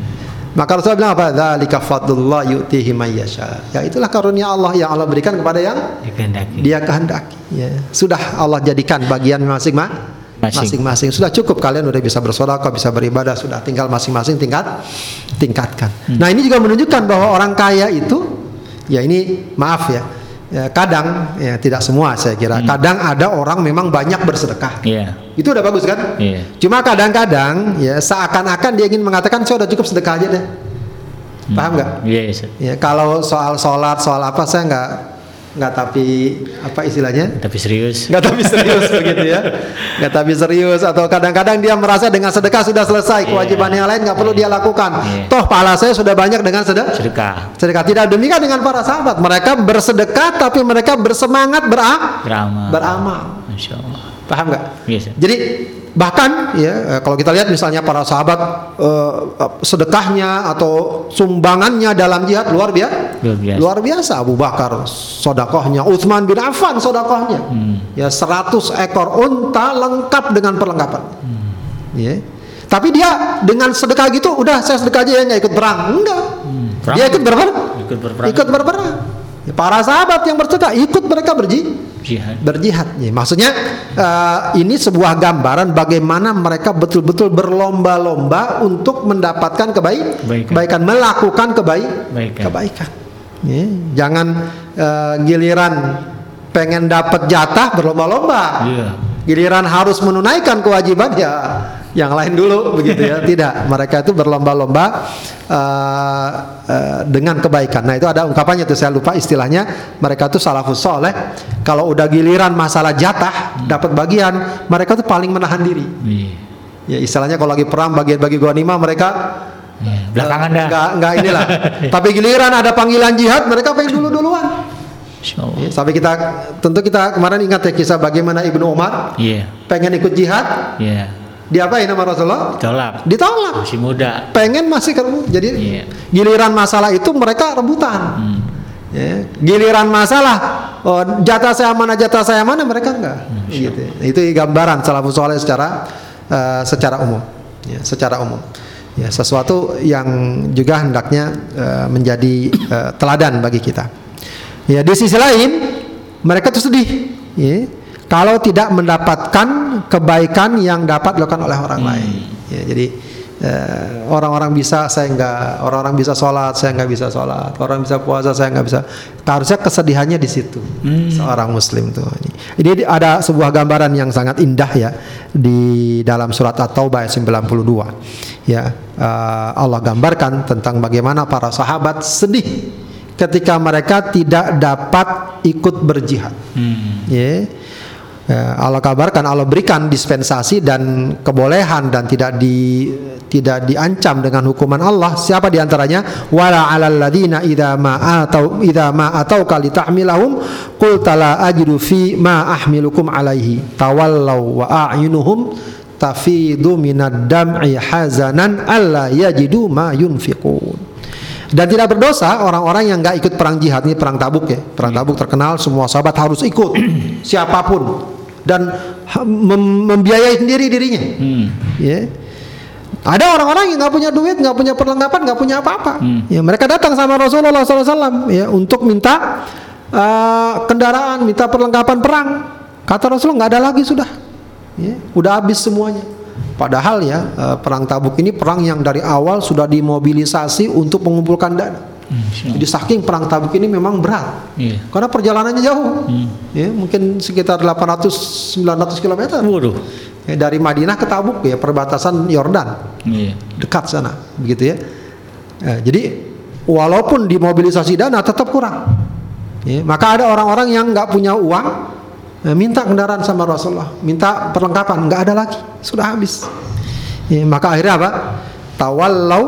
S1: Maka Rasulullah bilang apa? Dzalika fadlullah yu'tihi may yasha. Ya itulah karunia Allah yang Allah berikan kepada yang
S2: Dikehendaki.
S1: dia kehendaki. Ya. Sudah Allah jadikan bagian masing-masing
S2: Masing.
S1: Masing-masing. Sudah cukup kalian udah bisa bersedekah, bisa beribadah, sudah tinggal masing-masing tingkat tingkatkan. Nah, ini juga menunjukkan bahwa orang kaya itu ya ini maaf ya. Ya, kadang ya tidak semua saya kira. Kadang ada orang memang banyak bersedekah.
S2: Iya.
S1: Itu udah bagus kan?
S2: Iya.
S1: Cuma kadang-kadang ya seakan-akan dia ingin mengatakan saya udah cukup sedekah aja deh. Paham nggak?
S2: Iya. Ustaz.
S1: Ya kalau soal sholat soal apa saya nggak nggak tapi apa istilahnya
S2: Tapi serius.
S1: nggak tapi serius begitu ya nggak tapi serius atau kadang-kadang dia merasa dengan sedekah sudah selesai kewajiban yang lain nggak perlu dia lakukan
S2: Iya.
S1: toh pahala saya sudah banyak dengan sedekah
S2: Sedekah.
S1: sedekah tidak demikian dengan para sahabat mereka bersedekah tapi mereka bersemangat bera
S2: Beramal.
S1: beramal
S2: Allah.
S1: Paham nggak?
S2: Yes.
S1: Jadi bahkan ya eh, kalau kita lihat misalnya para sahabat eh, sedekahnya atau sumbangannya dalam jihad luar biasa.
S2: Luar biasa.
S1: Luar biasa Abu Bakar sodakohnya, Utsman bin Affan sodakohnya. Ya 100 ekor unta lengkap dengan perlengkapan. Ya. Tapi dia dengan sedekah gitu udah saya sedekah aja ya nggak ikut perang. Enggak.
S2: perang.
S1: Dia ikut berperang.
S2: Ikut berperang.
S1: Ikut berperang. Ya, para sahabat yang bersedekah ikut mereka berji
S2: Jihad.
S1: berjihad. Ya, maksudnya eh, ini sebuah gambaran bagaimana mereka betul-betul berlomba-lomba untuk mendapatkan kebaik,
S2: Kebaikan.
S1: kebaikan, melakukan kebaik,
S2: Kebaikan.
S1: kebaikan. Ya, jangan eh, giliran pengen dapat jatah berlomba-lomba.
S2: Iya.
S1: Giliran harus menunaikan kewajiban ya yang lain dulu begitu ya. Tidak, mereka itu berlomba-lomba eh, eh, dengan kebaikan. Nah, itu ada ungkapannya tuh saya lupa istilahnya. Mereka tuh salafus soleh. Kalau udah giliran masalah jatah dapat bagian, mereka tuh paling menahan diri.
S2: Iya.
S1: Ya istilahnya kalau lagi perang bagian-bagi ghanimah mereka
S2: Iya. Belakangan
S1: eh,
S2: dah.
S1: nggak nggak inilah. Tapi giliran ada panggilan jihad mereka pengen dulu-duluan.
S2: Insya Allah.
S1: Ya, sampai kita tentu kita kemarin ingat ya kisah bagaimana Ibnu Umar
S2: Iya.
S1: pengen ikut jihad,
S2: Iya.
S1: diapain sama Rasulullah?
S2: Tolak.
S1: Ditolak.
S2: Masih muda.
S1: Pengen masih ke jadi
S2: Iya.
S1: giliran masalah itu mereka rebutan.
S2: Hmm.
S1: Ya, giliran masalah oh, jatah saya mana jatah saya mana mereka enggak. Gitu. Itu gambaran salafus soleh secara eh, secara umum. Ya, secara umum. Ya, sesuatu yang juga hendaknya eh, menjadi eh, teladan bagi kita. Ya, di sisi lain mereka tuh sedih. Ya, kalau tidak mendapatkan kebaikan yang dapat dilakukan oleh orang lain. Ya, jadi eh, orang-orang bisa saya enggak, orang-orang bisa sholat saya nggak bisa sholat, orang bisa puasa saya nggak bisa. Harusnya kesedihannya di situ seorang muslim tuh. Ini ada sebuah gambaran yang sangat indah ya di dalam surat At-Taubah ayat 92. Ya, eh, Allah gambarkan tentang bagaimana para sahabat sedih ketika mereka tidak dapat ikut berjihad.
S2: Hmm.
S1: Ya. Ya, Allah kabarkan Allah berikan dispensasi dan kebolehan dan tidak di tidak diancam dengan hukuman Allah siapa di antaranya wala alal ladina idza ma atau idza ma atau kali tahmilahum qul tala ajidu fi ma ahmilukum alaihi tawallau wa a'yunuhum tafidu minad dam'i hazanan alla yajidu ma yunfiqun dan tidak berdosa orang-orang yang nggak ikut perang jihad. Ini perang tabuk ya. Perang tabuk terkenal semua sahabat harus ikut. Siapa pun. Dan mem- membiayai sendiri dirinya.
S2: Hmm.
S1: ya. Ada orang-orang yang nggak punya duit nggak punya perlengkapan nggak punya apa-apa.
S2: Hmm.
S1: ya mereka datang sama Rasulullah SAW ya untuk minta uh, kendaraan minta perlengkapan perang. Kata Rasulullah nggak ada lagi sudah. Ya udah habis semuanya padahal ya uh, perang Tabuk ini perang yang dari awal sudah dimobilisasi untuk mengumpulkan dana
S2: Hmm,
S1: jadi saking perang Tabuk ini memang berat
S2: Iya.
S1: karena perjalanannya jauh
S2: Hmm.
S1: ya mungkin sekitar 800 900 km
S2: Waduh.
S1: Ya, dari Madinah ke Tabuk ya perbatasan Yordan
S2: Iya.
S1: dekat sana begitu ya Eh, jadi walaupun dimobilisasi dana tetap kurang Ya, maka ada orang-orang yang nggak punya uang eh, minta kendaraan sama Rasulullah minta perlengkapan nggak ada lagi sudah habis Ya, maka akhirnya apa tawallau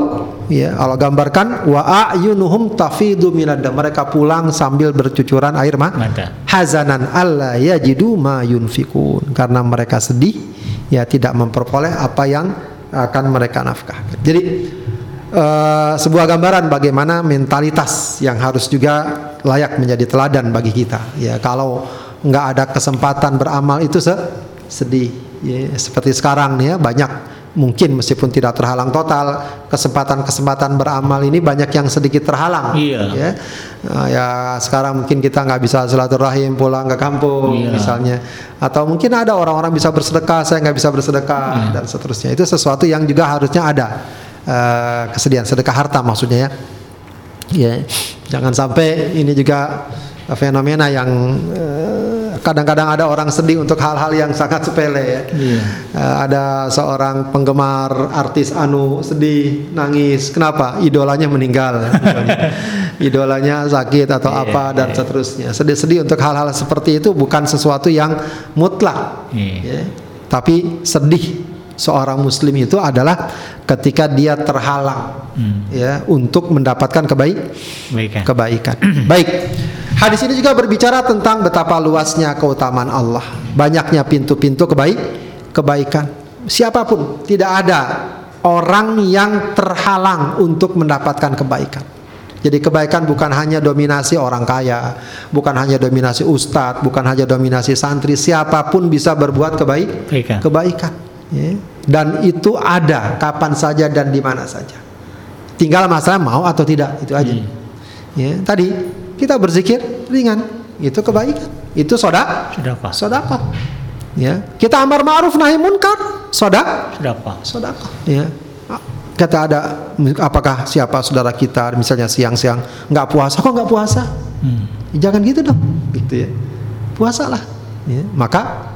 S1: ya Allah gambarkan wa a'yunuhum tafidu minadda mereka pulang sambil bercucuran air mah
S2: Mata.
S1: hazanan alla yajidu ma yunfikun karena mereka sedih ya tidak memperoleh apa yang akan mereka nafkahkan. Jadi eh, sebuah gambaran bagaimana mentalitas yang harus juga layak menjadi teladan bagi kita. Ya kalau nggak ada kesempatan beramal itu se- sedih. Ya, seperti sekarang nih ya banyak. Mungkin meskipun tidak terhalang total kesempatan-kesempatan beramal ini banyak yang sedikit terhalang.
S2: Iya.
S1: ya. Nah, ya sekarang mungkin kita nggak bisa silaturahim pulang ke kampung
S2: Iya.
S1: misalnya. Atau mungkin ada orang-orang bisa bersedekah saya nggak bisa bersedekah dan seterusnya. Itu sesuatu yang juga harusnya ada eh, kesediaan sedekah harta maksudnya ya. Ya. Jangan sampai ini juga fenomena yang eh, kadang-kadang ada orang sedih untuk hal-hal yang sangat sepele ya.
S2: Iya.
S1: Eh, ada seorang penggemar artis anu sedih nangis. Kenapa? Idolanya meninggal. Idolanya sakit atau
S2: Iya,
S1: apa dan seterusnya. Sedih-sedih untuk hal-hal seperti itu bukan sesuatu yang mutlak.
S2: Iya.
S1: ya. tapi sedih seorang muslim itu adalah ketika dia terhalang
S2: Hmm.
S1: ya untuk mendapatkan kebaik
S2: Baik kan.
S1: kebaikan. Baik. Hadis ini juga berbicara tentang betapa luasnya keutamaan Allah, banyaknya pintu-pintu kebaik kebaikan. Siapa pun tidak ada orang yang terhalang untuk mendapatkan kebaikan. Jadi kebaikan bukan hanya dominasi orang kaya, bukan hanya dominasi ustadz, bukan hanya dominasi santri, siapa pun bisa berbuat kebaik
S2: Kebaikan.
S1: kebaikan. ya. Dan itu ada kapan saja dan di mana saja. Tinggal masalah mau atau tidak itu aja. Ya, tadi kita berzikir ringan, itu kebaikan. Itu sodak,
S2: Sudah apa?
S1: sodako. Ya, kita amar ma'ruf nahi munkar, sodak,
S2: Sudah apa?
S1: sodako. Ya, kata ada apakah siapa saudara kita misalnya siang-siang nggak puasa kok nggak puasa?
S2: Hmm.
S1: Jangan gitu dong, gitu ya. Puasalah. Ya, maka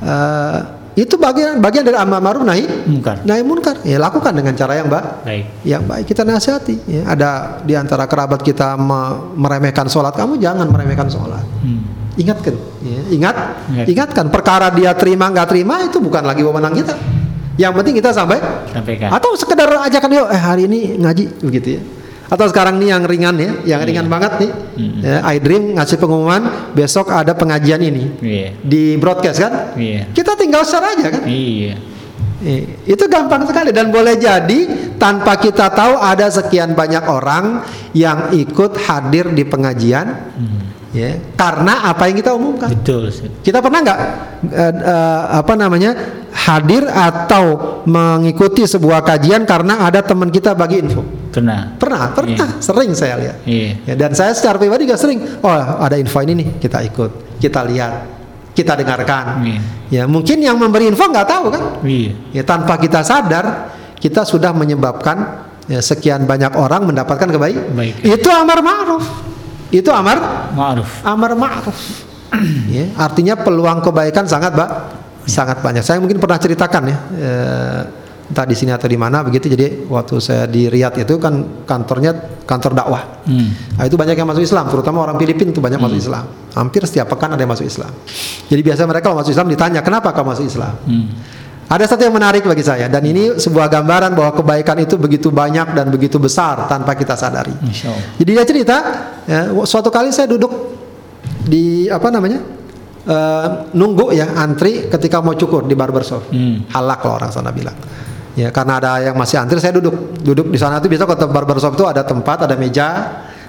S1: eh, itu bagian bagian dari amar ma'ruf nahi
S2: Munkar.
S1: nahi munkar. Ya lakukan dengan cara yang baik
S2: Baik.
S1: yang baik kita nasihati ya, ada di antara kerabat kita me- meremehkan sholat kamu jangan meremehkan sholat
S2: Hmm.
S1: ingatkan ya, ingat
S2: Ingat.
S1: ingatkan perkara dia terima nggak terima itu bukan lagi wewenang kita yang penting kita sampai
S2: Sampaikan.
S1: atau sekedar ajakan yuk eh hari ini ngaji begitu ya atau sekarang nih yang ringan ya yang ringan banget nih. Ya, I Dream ngasih pengumuman besok ada pengajian ini.
S2: Iya.
S1: di broadcast kan?
S2: Iya.
S1: kita tinggal share aja kan?
S2: Iya.
S1: Eh, itu gampang sekali dan boleh jadi tanpa kita tahu ada sekian banyak orang yang ikut hadir di pengajian. Ya karena apa yang kita umumkan.
S2: Betul.
S1: Kita pernah nggak eh, eh, apa namanya hadir atau mengikuti sebuah kajian karena ada teman kita bagi info
S2: Pernah.
S1: pernah pernah sering saya lihat
S2: Iya.
S1: ya, dan saya secara pribadi juga sering oh ada info ini nih kita ikut kita lihat kita dengarkan
S2: Iya.
S1: ya mungkin yang memberi info nggak tahu kan
S2: Iya.
S1: Ya tanpa kita sadar kita sudah menyebabkan ya, sekian banyak orang mendapatkan kebaikan.
S2: Kebaikan.
S1: Itu amar ma'ruf. Itu amar
S2: Ma'ruf.
S1: amar ma'ruf. ya, artinya peluang kebaikan sangat Mbak, sangat banyak. Saya mungkin pernah ceritakan ya eh, entah di sini atau di mana begitu. Jadi waktu saya di Riyadh itu kan kantornya kantor dakwah.
S2: Hmm.
S1: Nah, itu banyak yang masuk Islam, terutama orang Filipina itu banyak masuk Islam. Hampir setiap pekan ada yang masuk Islam. Jadi biasa mereka kalau masuk Islam ditanya, "Kenapa kamu masuk Islam?"
S2: Hmm.
S1: Ada satu yang menarik bagi saya dan ini sebuah gambaran bahwa kebaikan itu begitu banyak dan begitu besar tanpa kita sadari. Jadi dia cerita, ya, suatu kali saya duduk di apa namanya eh, nunggu ya antri ketika mau cukur di barbershop,
S2: Hmm.
S1: halak kalau orang sana bilang. Ya karena ada yang masih antri saya duduk duduk di sana tuh biasa kalau barbershop itu ada tempat ada meja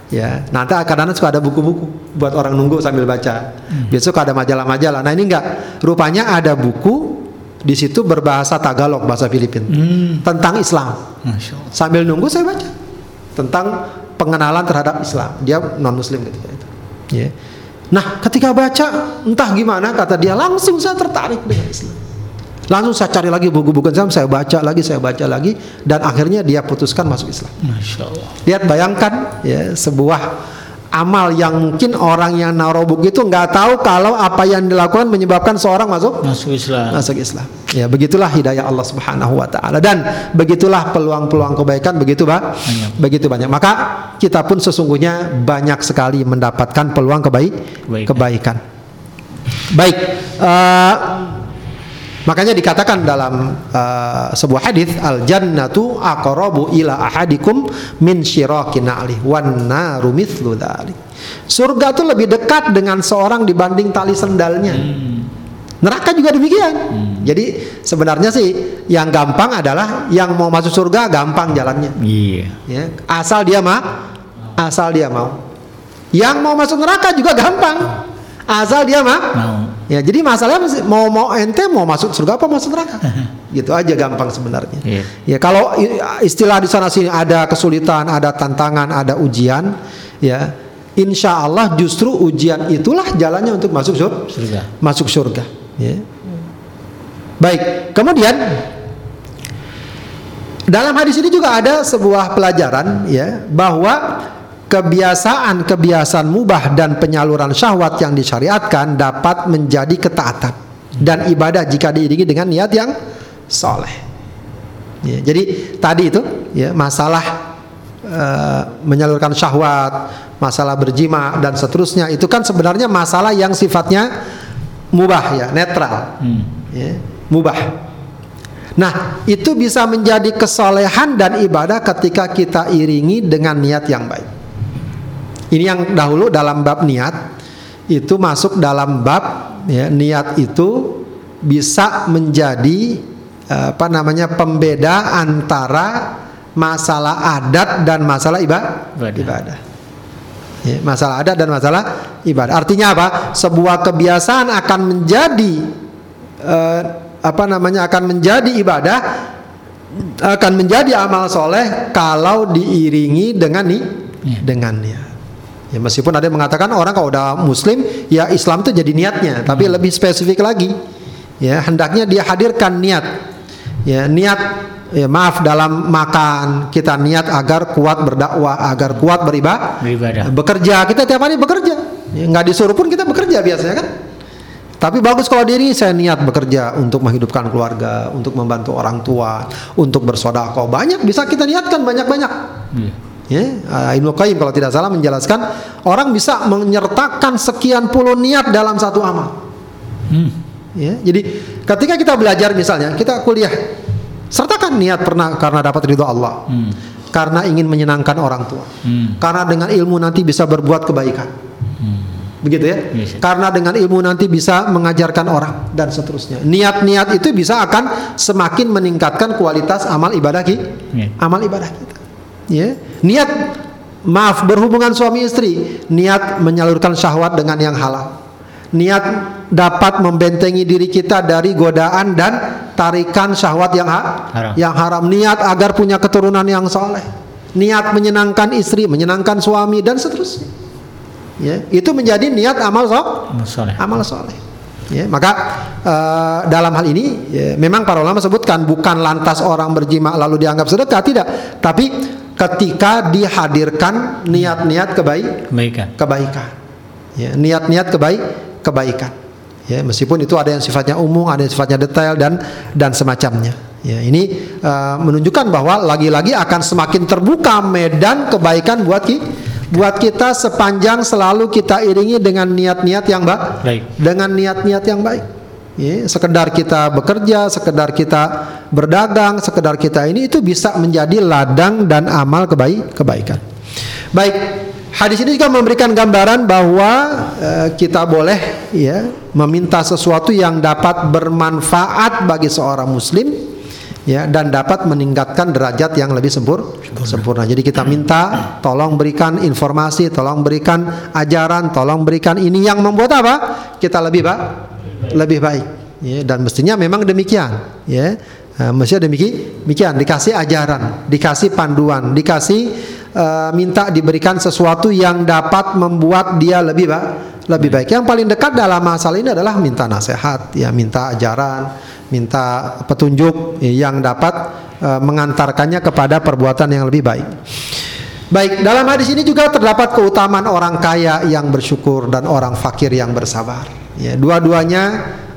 S1: ya nanti kadang-kadang suka ada buku-buku buat orang nunggu sambil baca besok ada majalah-majalah nah ini enggak rupanya ada buku di situ berbahasa Tagalog bahasa Filipina
S2: Hmm.
S1: tentang Islam sambil nunggu saya baca tentang pengenalan terhadap Islam. Dia non Muslim ketika itu. Ya. Nah, ketika baca entah gimana kata dia langsung saya tertarik dengan Islam. Langsung saya cari lagi buku-buku Islam, saya baca lagi, saya baca lagi dan akhirnya dia putuskan masuk Islam.
S2: Masya Allah.
S1: Lihat bayangkan ya sebuah amal yang mungkin orang yang naruh buku itu nggak tahu kalau apa yang dilakukan menyebabkan seorang masuk
S2: Masuk Islam.
S1: masuk Islam. Ya, begitulah hidayah Allah Subhanahu wa taala dan begitulah peluang-peluang kebaikan begitu, Pak.
S2: Banyak.
S1: Begitu banyak. Maka kita pun sesungguhnya banyak sekali mendapatkan peluang kebaik
S2: Kebaikan.
S1: kebaikan. Baik. eh, makanya dikatakan dalam eh, sebuah hadis al jannatu aqrabu ila ahadikum min syirakin na'li wan naru mithlu. Surga itu lebih dekat dengan seorang dibanding tali sendalnya. Neraka juga demikian. Jadi sebenarnya sih yang gampang adalah yang mau masuk surga gampang jalannya.
S2: Iya.
S1: Ya, asal dia mah, asal dia mau. Yang mau masuk neraka juga gampang. Asal dia.
S2: Mau.
S1: Ya, jadi masalahnya mau mau ente mau masuk surga apa masuk neraka? gitu aja gampang sebenarnya.
S2: Iya.
S1: Ya kalau istilah di sana sini ada kesulitan, ada tantangan, ada ujian, ya insya Allah justru ujian itulah jalannya untuk masuk sur-
S2: Surga.
S1: masuk surga. Ya. Baik, kemudian dalam hadis ini juga ada sebuah pelajaran ya bahwa kebiasaan-kebiasaan mubah dan penyaluran syahwat yang disyariatkan dapat menjadi ketaatan dan ibadah jika diiringi dengan niat yang soleh. Ya, jadi tadi itu ya masalah eh, menyalurkan syahwat, masalah berjima dan seterusnya itu kan sebenarnya masalah yang sifatnya mubah ya, netral.
S2: Hmm.
S1: Ya, mubah. Nah, itu bisa menjadi kesolehan dan ibadah ketika kita iringi dengan niat yang baik. Ini yang dahulu dalam bab niat itu masuk dalam bab ya, niat itu bisa menjadi apa namanya pembeda antara masalah adat dan masalah ibadah.
S2: Ibadah.
S1: ibadah. Ya, masalah adat dan masalah ibadah. Artinya apa? Sebuah kebiasaan akan menjadi eh, apa namanya akan menjadi ibadah akan menjadi amal soleh kalau diiringi dengan nih
S2: Ya.
S1: dengan niat. Ya meskipun ada yang mengatakan orang kalau udah muslim ya Islam itu jadi niatnya, tapi lebih spesifik lagi. Ya, hendaknya dia hadirkan niat. Ya, niat ya maaf dalam makan kita niat agar kuat berdakwah, agar kuat beribadah,
S2: Beribadah.
S1: bekerja. Kita tiap hari bekerja. Ya, nggak disuruh pun kita bekerja biasanya kan. Tapi bagus kalau diri saya niat bekerja untuk menghidupkan keluarga, untuk membantu orang tua, untuk bersodako. Banyak bisa kita niatkan banyak-banyak.
S2: Iya.
S1: Ya, uh, Ibnu Qayyim kalau tidak salah menjelaskan orang bisa menyertakan sekian puluh niat dalam satu amal.
S2: Hmm.
S1: Ya, jadi ketika kita belajar misalnya kita kuliah, sertakan niat pernah karena dapat ridho Allah,
S2: Hmm.
S1: karena ingin menyenangkan orang tua,
S2: Hmm.
S1: karena dengan ilmu nanti bisa berbuat kebaikan, begitu ya?
S2: Yes.
S1: Karena dengan ilmu nanti bisa mengajarkan orang dan seterusnya. Niat-niat itu bisa akan semakin meningkatkan kualitas amal ibadah kita,
S2: Ya.
S1: amal ibadah kita. Ya, niat maaf berhubungan suami istri, niat menyalurkan syahwat dengan yang halal. Niat dapat membentengi diri kita dari godaan dan tarikan syahwat yang ha-
S2: Haram.
S1: yang haram. Niat agar punya keturunan yang soleh. Niat menyenangkan istri, menyenangkan suami dan seterusnya. Ya, itu menjadi niat amal so-
S2: Amal soleh.
S1: amal soleh. Ya, maka eh, dalam hal ini ya, memang para ulama sebutkan bukan lantas orang berjima lalu dianggap sedekah tidak, tapi ketika dihadirkan niat-niat kebaik
S2: Kebaikan.
S1: kebaikan. Ya, niat-niat kebaik kebaikan. Ya, meskipun itu ada yang sifatnya umum, ada yang sifatnya detail dan dan semacamnya. Ya, ini eh, menunjukkan bahwa lagi-lagi akan semakin terbuka medan kebaikan buat ki, buat kita sepanjang selalu kita iringi dengan niat-niat yang ba-
S2: Baik.
S1: dengan niat-niat yang baik. Ya, sekedar kita bekerja, sekedar kita berdagang, sekedar kita ini itu bisa menjadi ladang dan amal kebaik kebaikan. Baik, hadis ini juga memberikan gambaran bahwa eh, kita boleh ya meminta sesuatu yang dapat bermanfaat bagi seorang muslim ya dan dapat meningkatkan derajat yang lebih sempur, sempurna. Jadi kita minta tolong berikan informasi, tolong berikan ajaran, tolong berikan ini yang membuat apa? Kita lebih baik, lebih baik. Ya, dan mestinya memang demikian, ya. Eh, mestinya demikian, demikian dikasih ajaran, dikasih panduan, dikasih eh, minta diberikan sesuatu yang dapat membuat dia lebih baik, lebih baik. Yang paling dekat dalam masalah ini adalah minta nasihat, ya minta ajaran, minta petunjuk yang dapat eh, mengantarkannya kepada perbuatan yang lebih baik. Baik, dalam hadis ini juga terdapat keutamaan orang kaya yang bersyukur dan orang fakir yang bersabar. Ya, dua-duanya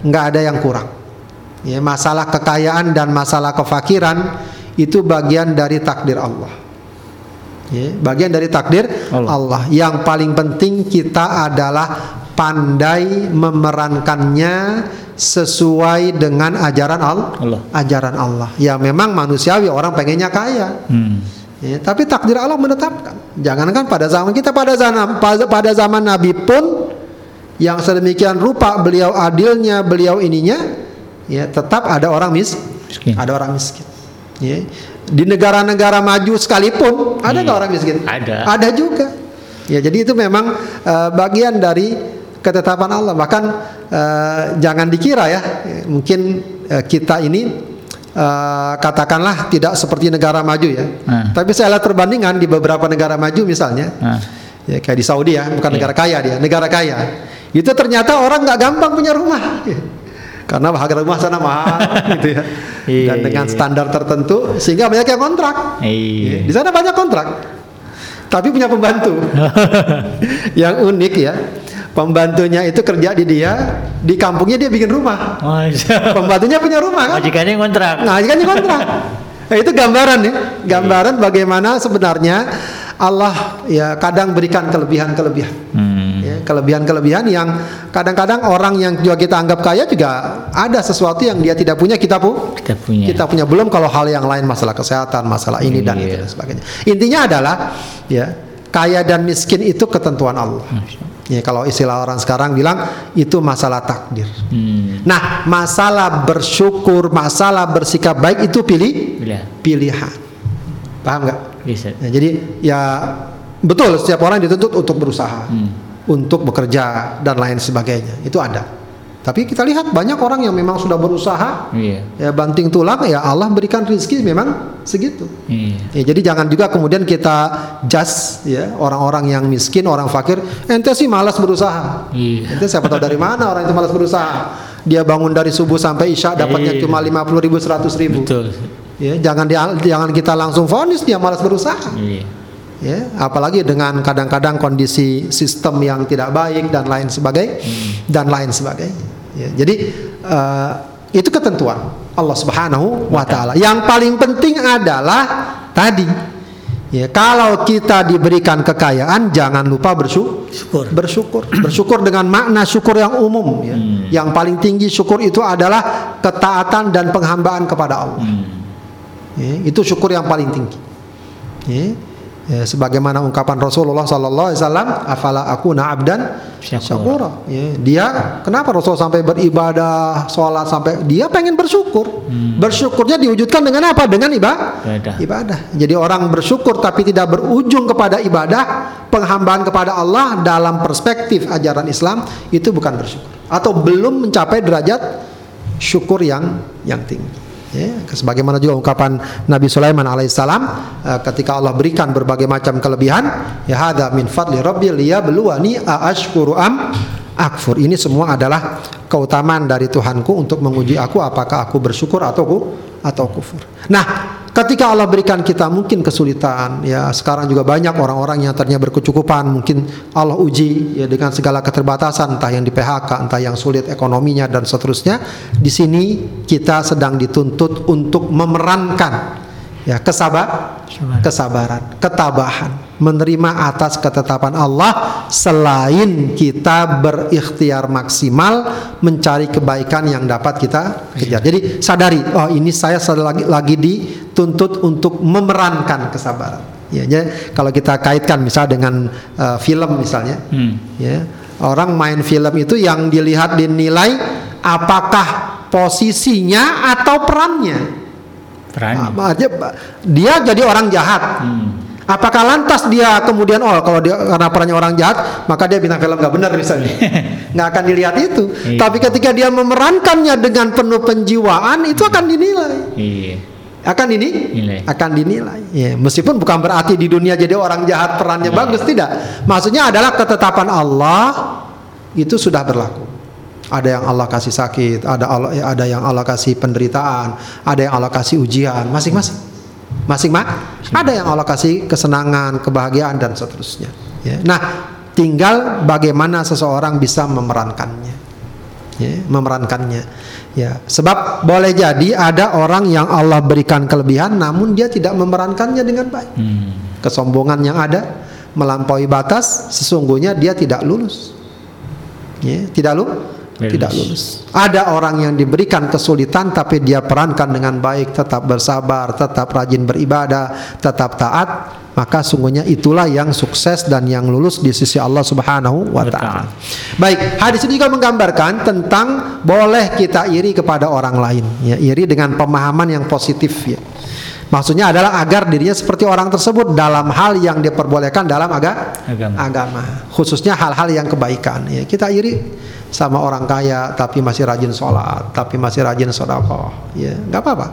S1: nggak ada yang kurang. Ya, masalah kekayaan dan masalah kefakiran itu bagian dari takdir Allah. Ya, bagian dari takdir
S2: Allah.
S1: Allah. Yang paling penting kita adalah pandai memerankannya sesuai dengan ajaran Allah.
S2: Allah.
S1: Ajaran Allah. Ya memang manusiawi orang pengennya kaya.
S2: Hmm.
S1: Ya, tapi takdir Allah menetapkan. Jangankan pada zaman kita pada zaman pada, pada zaman Nabi pun yang sedemikian rupa beliau adilnya, beliau ininya, ya tetap ada orang mis,
S2: Miskin.
S1: ada orang miskin. Ya. Di negara-negara maju sekalipun ada nggak
S2: Iya.
S1: orang miskin?
S2: Ada.
S1: Ada juga. Ya jadi itu memang eh, bagian dari ketetapan Allah. Bahkan eh, jangan dikira ya, mungkin eh, kita ini eh, katakanlah tidak seperti negara maju ya.
S2: Hmm.
S1: Tapi saya lihat perbandingan di beberapa negara maju misalnya,
S2: Nah.
S1: ya kayak di Saudi ya, bukan
S2: Iya.
S1: negara kaya dia, negara kaya. Itu ternyata orang nggak gampang punya rumah. Karena harga rumah sana mahal gitu ya.
S2: Iya,
S1: Dan dengan
S2: iya.
S1: standar tertentu sehingga banyak yang kontrak.
S2: Iya.
S1: Di sana banyak kontrak. Tapi punya pembantu. yang unik ya. Pembantunya itu kerja di dia, di kampungnya dia bikin rumah. Pembantunya punya rumah kan?
S2: Majikannya kontrak.
S1: Nah, kan ini kontrak. Nah, itu gambaran ya, gambaran bagaimana sebenarnya Allah ya kadang berikan kelebihan-kelebihan.
S2: Hmm.
S1: Ya, kelebihan-kelebihan yang kadang-kadang orang yang juga kita anggap kaya juga ada sesuatu yang dia tidak punya kita pu
S2: Kita punya.
S1: kita punya belum kalau hal yang lain masalah kesehatan masalah ini dan itu
S2: Iya.
S1: dan sebagainya intinya adalah ya kaya dan miskin itu ketentuan Allah ya kalau istilah orang sekarang bilang itu masalah takdir
S2: Hmm.
S1: nah masalah bersyukur masalah bersikap baik itu pilih pilihan paham nggak
S2: bisa.
S1: Ya, jadi ya betul setiap orang dituntut untuk berusaha,
S2: Hmm.
S1: Untuk bekerja dan lain sebagainya. Itu ada. Tapi kita lihat banyak orang yang memang sudah berusaha
S2: Iya.
S1: ya banting tulang ya Allah berikan rezeki memang segitu.
S2: Iya.
S1: Ya, jadi jangan juga kemudian kita judge ya orang-orang yang miskin, orang fakir, ente sih malas berusaha.
S2: Iya.
S1: Ente siapa tahu dari mana orang itu malas berusaha. Dia bangun dari subuh sampai isya dapatnya
S2: Iya.
S1: cuma 50 ribu, 100 ribu.
S2: Betul.
S1: Ya, jangan dia, jangan kita langsung vonis dia malas berusaha.
S2: Iya.
S1: Ya, apalagi dengan kadang-kadang kondisi sistem yang tidak baik dan lain sebagainya dan lain sebagainya. Ya, jadi eh, itu ketentuan Allah Subhanahu wa taala. Yang paling penting adalah tadi ya kalau kita diberikan kekayaan jangan lupa bersyukur
S2: Syukur.
S1: bersyukur bersyukur dengan makna syukur yang umum ya. Yang paling tinggi syukur itu adalah ketaatan dan penghambaan kepada Allah.
S2: Hmm.
S1: Ya, itu syukur yang paling tinggi. Ya, ya, sebagaimana ungkapan Rasulullah Sallallahu Alaihi Wasallam, "Afala aku abdan
S2: Syakura."
S1: syakura." Ya, dia kenapa Rasul sampai beribadah, sholat sampai dia pengen bersyukur. Bersyukurnya diwujudkan dengan apa? Dengan ibadah.
S2: Ibadah.
S1: Ibadah. Jadi orang bersyukur tapi tidak berujung kepada ibadah, penghambaan kepada Allah dalam perspektif ajaran Islam itu bukan bersyukur atau belum mencapai derajat syukur yang yang tinggi. Ya, sebagaimana juga ungkapan Nabi Sulaiman alaihissalam eh, ketika Allah berikan berbagai macam kelebihan, ya hada min fadli rabbi liyabluwani aashkuru am akfur. Ini semua adalah keutamaan dari Tuhanku untuk menguji aku apakah aku bersyukur atau ku atau kufur. Nah, ketika Allah berikan kita mungkin kesulitan, ya sekarang juga banyak orang-orang yang ternyata berkecukupan, mungkin Allah uji ya dengan segala keterbatasan, entah yang di PHK, entah yang sulit ekonominya dan seterusnya. Di sini kita sedang dituntut untuk memerankan ya kesabar, kesabaran, ketabahan, menerima atas ketetapan Allah selain kita berikhtiar maksimal mencari kebaikan yang dapat kita kejar. Jadi sadari, oh ini saya lagi lagi dituntut untuk memerankan kesabaran. Ya, jadi kalau kita kaitkan misal dengan eh, film misalnya,
S2: Hmm.
S1: ya orang main film itu yang dilihat dinilai apakah posisinya atau perannya.
S2: Peran.
S1: Ah, dia, dia jadi orang jahat.
S2: Hmm.
S1: Apakah lantas dia kemudian oh kalau dia karena perannya orang jahat maka dia bintang film nggak benar misalnya nggak akan dilihat itu.
S2: Iya.
S1: Tapi ketika dia memerankannya dengan penuh penjiwaan itu akan dinilai,
S2: Iya.
S1: akan ini
S2: Nilai.
S1: akan dinilai. Ya, meskipun bukan berarti di dunia jadi orang jahat perannya
S2: Iya.
S1: bagus tidak. Maksudnya adalah ketetapan Allah itu sudah berlaku. Ada yang Allah kasih sakit, ada Allah, ada yang Allah kasih penderitaan, ada yang Allah kasih ujian, masing-masing. Masing-masing. Ada yang Allah kasih kesenangan, kebahagiaan dan seterusnya. Ya. Nah, tinggal bagaimana seseorang bisa memerankannya. Ya, memerankannya. Ya, sebab boleh jadi ada orang yang Allah berikan kelebihan namun dia tidak memerankannya dengan baik.
S2: Hmm.
S1: Kesombongan yang ada melampaui batas sesungguhnya dia tidak lulus. Ya, tidak lu
S2: Lulus.
S1: tidak lulus. Ada orang yang diberikan kesulitan tapi dia perankan dengan baik, tetap bersabar, tetap rajin beribadah, tetap taat, maka sungguhnya itulah yang sukses dan yang lulus di sisi Allah Subhanahu wa taala. Baik, hadis ini juga menggambarkan tentang boleh kita iri kepada orang lain, ya, iri dengan pemahaman yang positif ya. Maksudnya adalah agar dirinya seperti orang tersebut dalam hal yang diperbolehkan dalam aga-
S2: Agama.
S1: agama, khususnya hal-hal yang kebaikan. Ya, kita iri sama orang kaya tapi masih rajin sholat, tapi masih rajin sedekah, ya nggak apa-apa.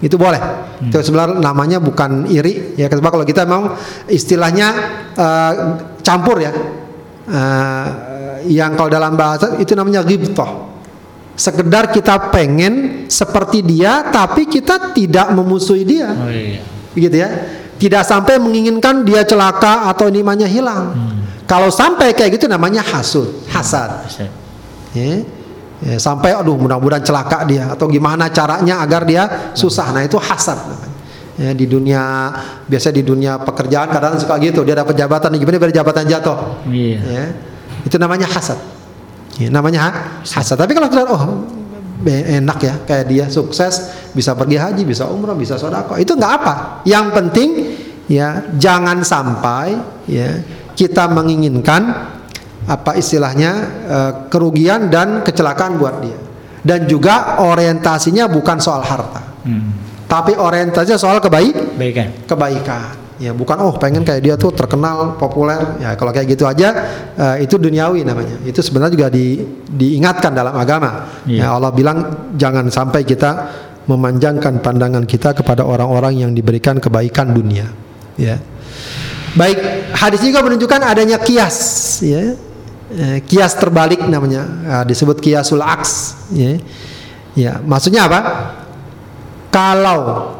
S1: Itu boleh. Itu sebenarnya namanya bukan iri, ya. Sebab kalau kita memang istilahnya eh, campur ya. Eh, yang kalau dalam bahasa itu namanya ghibtah. Sekedar kita pengen seperti dia, tapi kita tidak memusuhi dia.
S2: Oh iya.
S1: begitu ya. Tidak sampai menginginkan dia celaka atau nimanya hilang. Kalau sampai kayak gitu namanya hasud hasad. Ya. Ya, sampai aduh mudah-mudahan celaka dia. Atau gimana caranya agar dia susah. Nah itu hasad namanya. Ya, di dunia biasa di dunia pekerjaan kadang suka gitu. Dia dapat jabatan gimana biar jabatan jatuh?
S2: Iya.
S1: ya. Itu namanya hasad. Ya, namanya ha hasad. Tapi kalau kita oh enak ya kayak dia sukses bisa pergi haji, bisa umroh, bisa sodako itu nggak apa. Yang penting ya jangan sampai ya kita menginginkan apa istilahnya uh, kerugian dan kecelakaan buat dia. Dan juga orientasinya bukan soal harta. Hmm. Tapi orientasinya soal kebaik
S2: kebaikan.
S1: Kebaikan. Ya, bukan oh pengen kayak dia tuh terkenal, populer. Ya, kalau kayak gitu aja uh, itu duniawi namanya. Itu sebenarnya juga di, diingatkan dalam agama. Yeah. Ya, Allah bilang jangan sampai kita memanjangkan pandangan kita kepada orang-orang yang diberikan kebaikan dunia. Ya. Baik, hadis juga menunjukkan adanya kias, ya eh, kias terbalik namanya eh, disebut kiasul aks ya. ya maksudnya apa kalau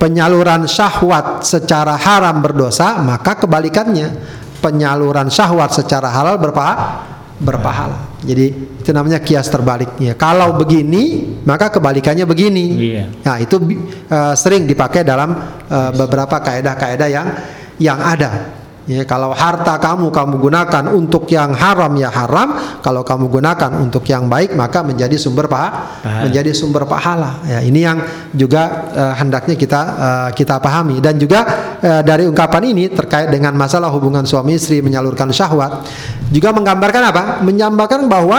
S1: penyaluran syahwat secara haram berdosa maka kebalikannya penyaluran syahwat secara halal berpahala berpahala. Jadi itu namanya kias terbalik. Ya, kalau begini maka kebalikannya begini. Iya. Nah itu uh, sering dipakai dalam uh, beberapa kaedah-kaedah yang yang ada. Ya, kalau harta kamu kamu gunakan untuk yang haram ya haram, kalau kamu gunakan untuk yang baik maka menjadi sumber pahala, pahala. menjadi sumber pahala. Ya, ini yang juga uh, hendaknya kita uh, kita pahami dan juga uh, dari ungkapan ini terkait dengan masalah hubungan suami istri menyalurkan syahwat juga menggambarkan apa? Menyambarkan bahwa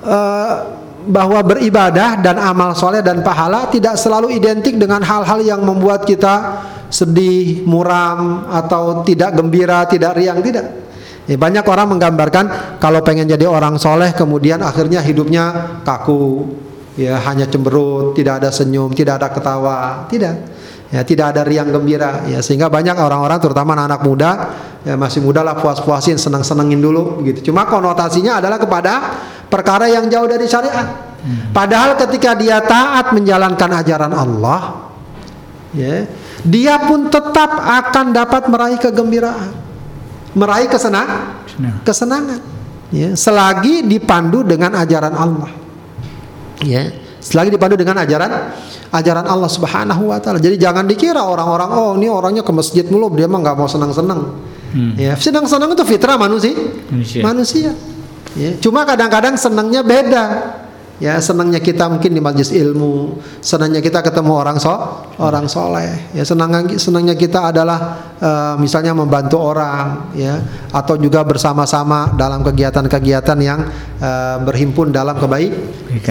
S1: uh, bahwa beribadah dan amal soleh dan pahala tidak selalu identik dengan hal-hal yang membuat kita sedih, muram atau tidak gembira, tidak riang, tidak. Ya, banyak orang menggambarkan kalau pengen jadi orang soleh kemudian akhirnya hidupnya kaku, ya hanya cemberut, tidak ada senyum, tidak ada ketawa, tidak. Ya, tidak ada riang gembira ya sehingga banyak orang-orang terutama anak, -anak muda ya masih muda lah puas-puasin senang-senengin dulu gitu. Cuma konotasinya adalah kepada perkara yang jauh dari syariat. Hmm. Padahal ketika dia taat menjalankan ajaran Allah ya dia pun tetap akan dapat meraih kegembiraan, meraih kesenangan, kesenangan. Ya, selagi dipandu dengan ajaran Allah. Ya, selagi dipandu dengan ajaran ajaran Allah Subhanahu wa taala. Jadi jangan dikira orang-orang oh ini orangnya ke masjid mulu dia mah nggak mau senang-senang. Hmm. Ya, senang-senang itu fitrah manusia. Manusia. manusia. Ya, cuma kadang-kadang senangnya beda ya senangnya kita mungkin di majelis ilmu senangnya kita ketemu orang so orang soleh. Ya senang senangnya kita adalah uh, misalnya membantu orang ya atau juga bersama-sama dalam kegiatan-kegiatan yang uh, berhimpun dalam kebaik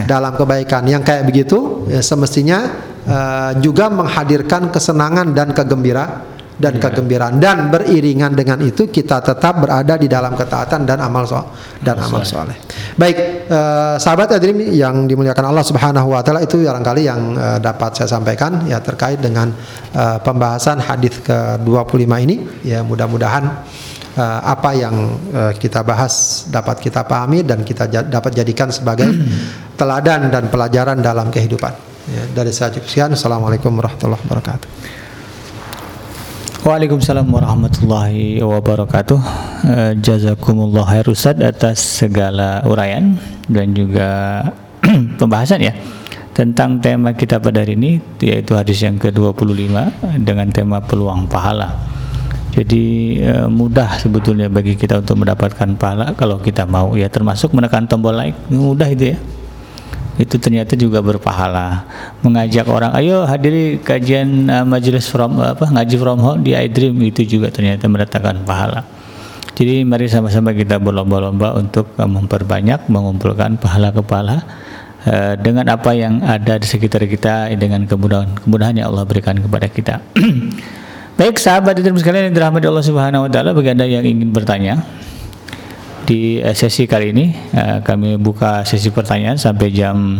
S1: dalam kebaikan. Yang kayak begitu ya semestinya uh, juga menghadirkan kesenangan dan kegembiraan dan yeah. kegembiraan dan beriringan dengan itu kita tetap berada di dalam ketaatan dan amal so dan amal soleh. Baik, uh, sahabat hadirin yang dimuliakan Allah Subhanahu wa taala itu barangkali yang uh, dapat saya sampaikan ya terkait dengan uh, pembahasan hadis ke-25 ini ya mudah-mudahan uh, apa yang uh, kita bahas dapat kita pahami dan kita dapat jadikan sebagai teladan dan pelajaran dalam kehidupan. Ya, dari saya cukup sekian. Assalamualaikum warahmatullahi wabarakatuh.
S2: Waalaikumsalam warahmatullahi wabarakatuh. Uh, jazakumullah khair Ustaz atas segala uraian dan juga pembahasan ya tentang tema kita pada hari ini yaitu hadis yang ke-25 dengan tema peluang pahala. Jadi uh, mudah sebetulnya bagi kita untuk mendapatkan pahala kalau kita mau ya termasuk menekan tombol like mudah itu ya itu ternyata juga berpahala. Mengajak orang ayo hadiri kajian uh, majelis from apa ngaji from home di iDream. Itu juga ternyata mendatangkan pahala. Jadi mari sama-sama kita berlomba-lomba untuk uh, memperbanyak mengumpulkan pahala-pahala uh, dengan apa yang ada di sekitar kita dengan kemudahan-kemudahan yang Allah berikan kepada kita. Baik sahabat dan sekalian yang dirahmati Allah Subhanahu wa taala bagi Anda yang ingin bertanya di eh, sesi kali ini uh, kami buka sesi pertanyaan sampai jam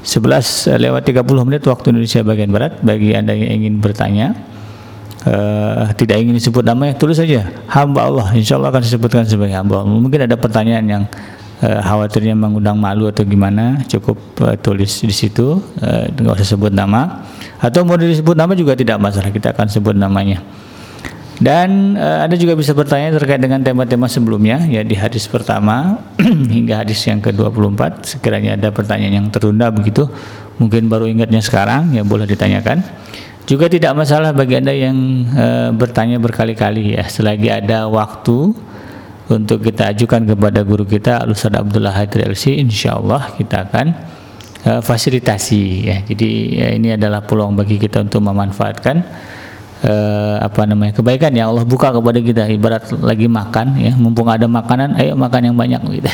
S2: 11 lewat 30 menit waktu Indonesia bagian Barat. Bagi Anda yang ingin bertanya uh, tidak ingin disebut namanya tulis saja. Hamba Allah. Insya Allah akan disebutkan sebagai hamba Allah. Mungkin ada pertanyaan yang uh, khawatirnya mengundang malu atau gimana cukup uh, tulis di situ uh, usah sebut nama. Atau mau disebut nama juga tidak masalah kita akan sebut namanya dan uh, Anda juga bisa bertanya terkait dengan tema-tema sebelumnya ya di hadis pertama hingga hadis yang ke-24 sekiranya ada pertanyaan yang tertunda begitu mungkin baru ingatnya sekarang ya boleh ditanyakan. Juga tidak masalah bagi Anda yang uh, bertanya berkali-kali ya. Selagi ada waktu untuk kita ajukan kepada guru kita Ustaz Abdullah Haidar LC insyaallah kita akan uh, fasilitasi ya. Jadi ya, ini adalah peluang bagi kita untuk memanfaatkan uh, apa namanya kebaikan. Yang Allah buka kepada kita. Ibarat lagi makan ya. Mumpung ada makanan ayo makan yang banyak. Gitu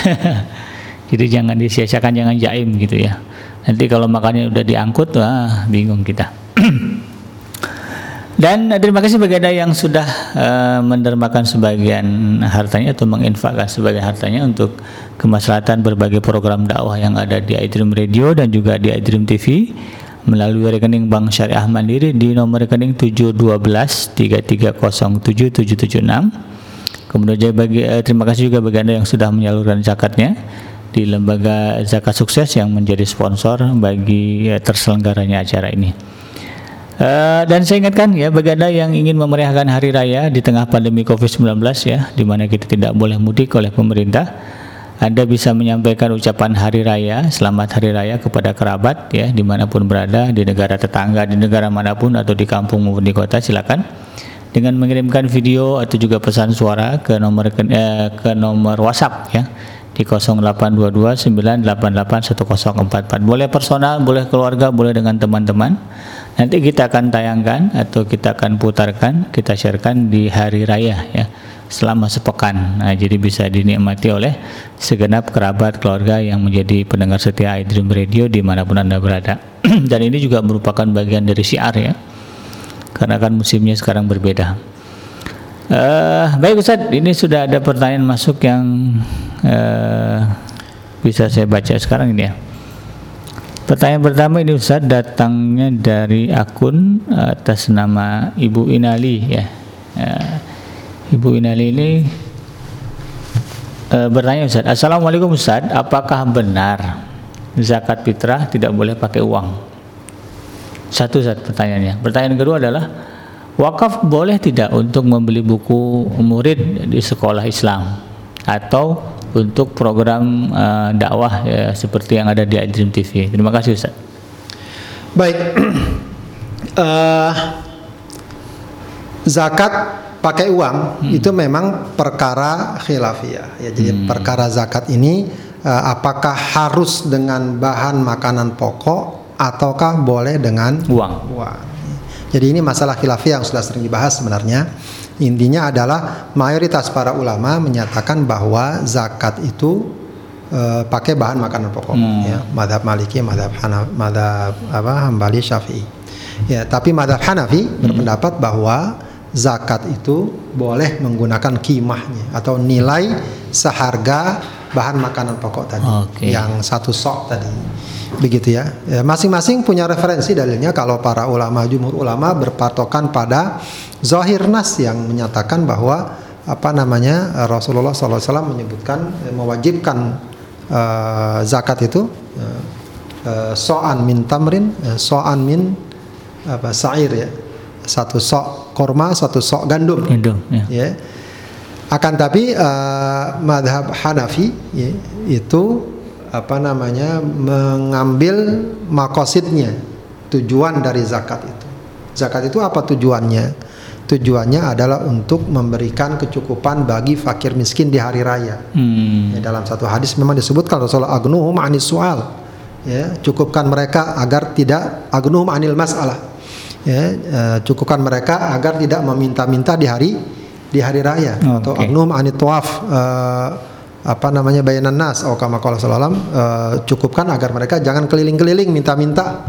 S2: jadi jangan disia-siakan jangan jaim gitu ya. Nanti kalau makannya udah diangkut wah bingung kita. Dan uh, terima kasih bagi Anda yang sudah uh, mendermakan sebagian hartanya atau menginfakkan sebagian hartanya untuk kemaslahatan berbagai program dakwah yang ada di iDream Radio dan juga di iDream TV melalui rekening Bank Syariah Mandiri di nomor rekening 712 Kemudian juga bagi, uh, terima kasih juga bagi Anda yang sudah menyalurkan zakatnya di lembaga zakat sukses yang menjadi sponsor bagi uh, terselenggaranya acara ini. Uh, dan saya ingatkan ya bagi Anda yang ingin memeriahkan hari raya di tengah pandemi Covid-19 ya di mana kita tidak boleh mudik oleh pemerintah Anda bisa menyampaikan ucapan hari raya selamat hari raya kepada kerabat ya di mana pun berada di negara tetangga di negara mana pun atau di kampung maupun di kota silakan. Dengan mengirimkan video atau juga pesan suara ke nomor eh, ke nomor WhatsApp ya di 0822988144 boleh personal boleh keluarga boleh dengan teman-teman Nanti kita akan tayangkan atau kita akan putarkan, kita sharekan di hari raya ya selama sepekan. Nah, jadi bisa dinikmati oleh segenap kerabat keluarga yang menjadi pendengar setia iDream Radio di mana pun anda berada. Dan ini juga merupakan bagian dari siar ya, karena kan musimnya sekarang berbeda. Uh, baik Ustaz, ini sudah ada pertanyaan masuk yang uh, bisa saya baca sekarang ini ya. Pertanyaan pertama ini Ustaz datangnya dari akun atas nama Ibu Inali ya. ya. Ibu Inali ini e, bertanya Ustaz, Assalamualaikum Ustaz, apakah benar zakat fitrah tidak boleh pakai uang? Satu Ustaz pertanyaannya. Pertanyaan kedua adalah wakaf boleh tidak untuk membeli buku murid di sekolah Islam atau untuk program uh, dakwah ya, seperti yang ada di Dream TV. Terima kasih Ustaz.
S1: Baik. uh, zakat pakai uang hmm. itu memang perkara khilafiyah ya. Jadi hmm. perkara zakat ini uh, apakah harus dengan bahan makanan pokok ataukah boleh dengan
S2: uang?
S1: Uang. Jadi ini masalah khilafiyah yang sudah sering dibahas sebenarnya. Intinya adalah mayoritas para ulama menyatakan bahwa zakat itu uh, pakai bahan makanan pokok hmm. ya, madhab Maliki, madhab Hanaf, madhab apa Hambali, Syafi'i. Ya, tapi madhab Hanafi hmm. berpendapat bahwa zakat itu boleh menggunakan kimahnya atau nilai seharga bahan makanan pokok tadi okay. yang satu sok tadi begitu ya. ya masing-masing ya, punya referensi dalilnya kalau para ulama jumhur ulama berpatokan pada zahir nas yang menyatakan bahwa apa namanya Rasulullah SAW menyebutkan eh, mewajibkan uh, zakat itu uh, uh, so'an min tamrin uh, so'an min apa sa'ir ya satu sok korma satu sok gandum
S2: gandum ya, ya.
S1: akan tapi uh, madhab Hanafi ya, itu apa namanya mengambil makosidnya tujuan dari zakat itu. Zakat itu apa tujuannya? Tujuannya adalah untuk memberikan kecukupan bagi fakir miskin di hari raya. Hmm. ya, dalam satu hadis memang disebutkan Rasulullah agnuhum anis soal ya cukupkan mereka agar tidak agnuhum anil masalah. Ya uh, cukupkan mereka agar tidak meminta-minta di hari di hari raya. Okay. atau agnuhum anit tawaf. Uh, apa namanya bayanan nas atau kama qala sallallahu uh, cukupkan agar mereka jangan keliling-keliling minta-minta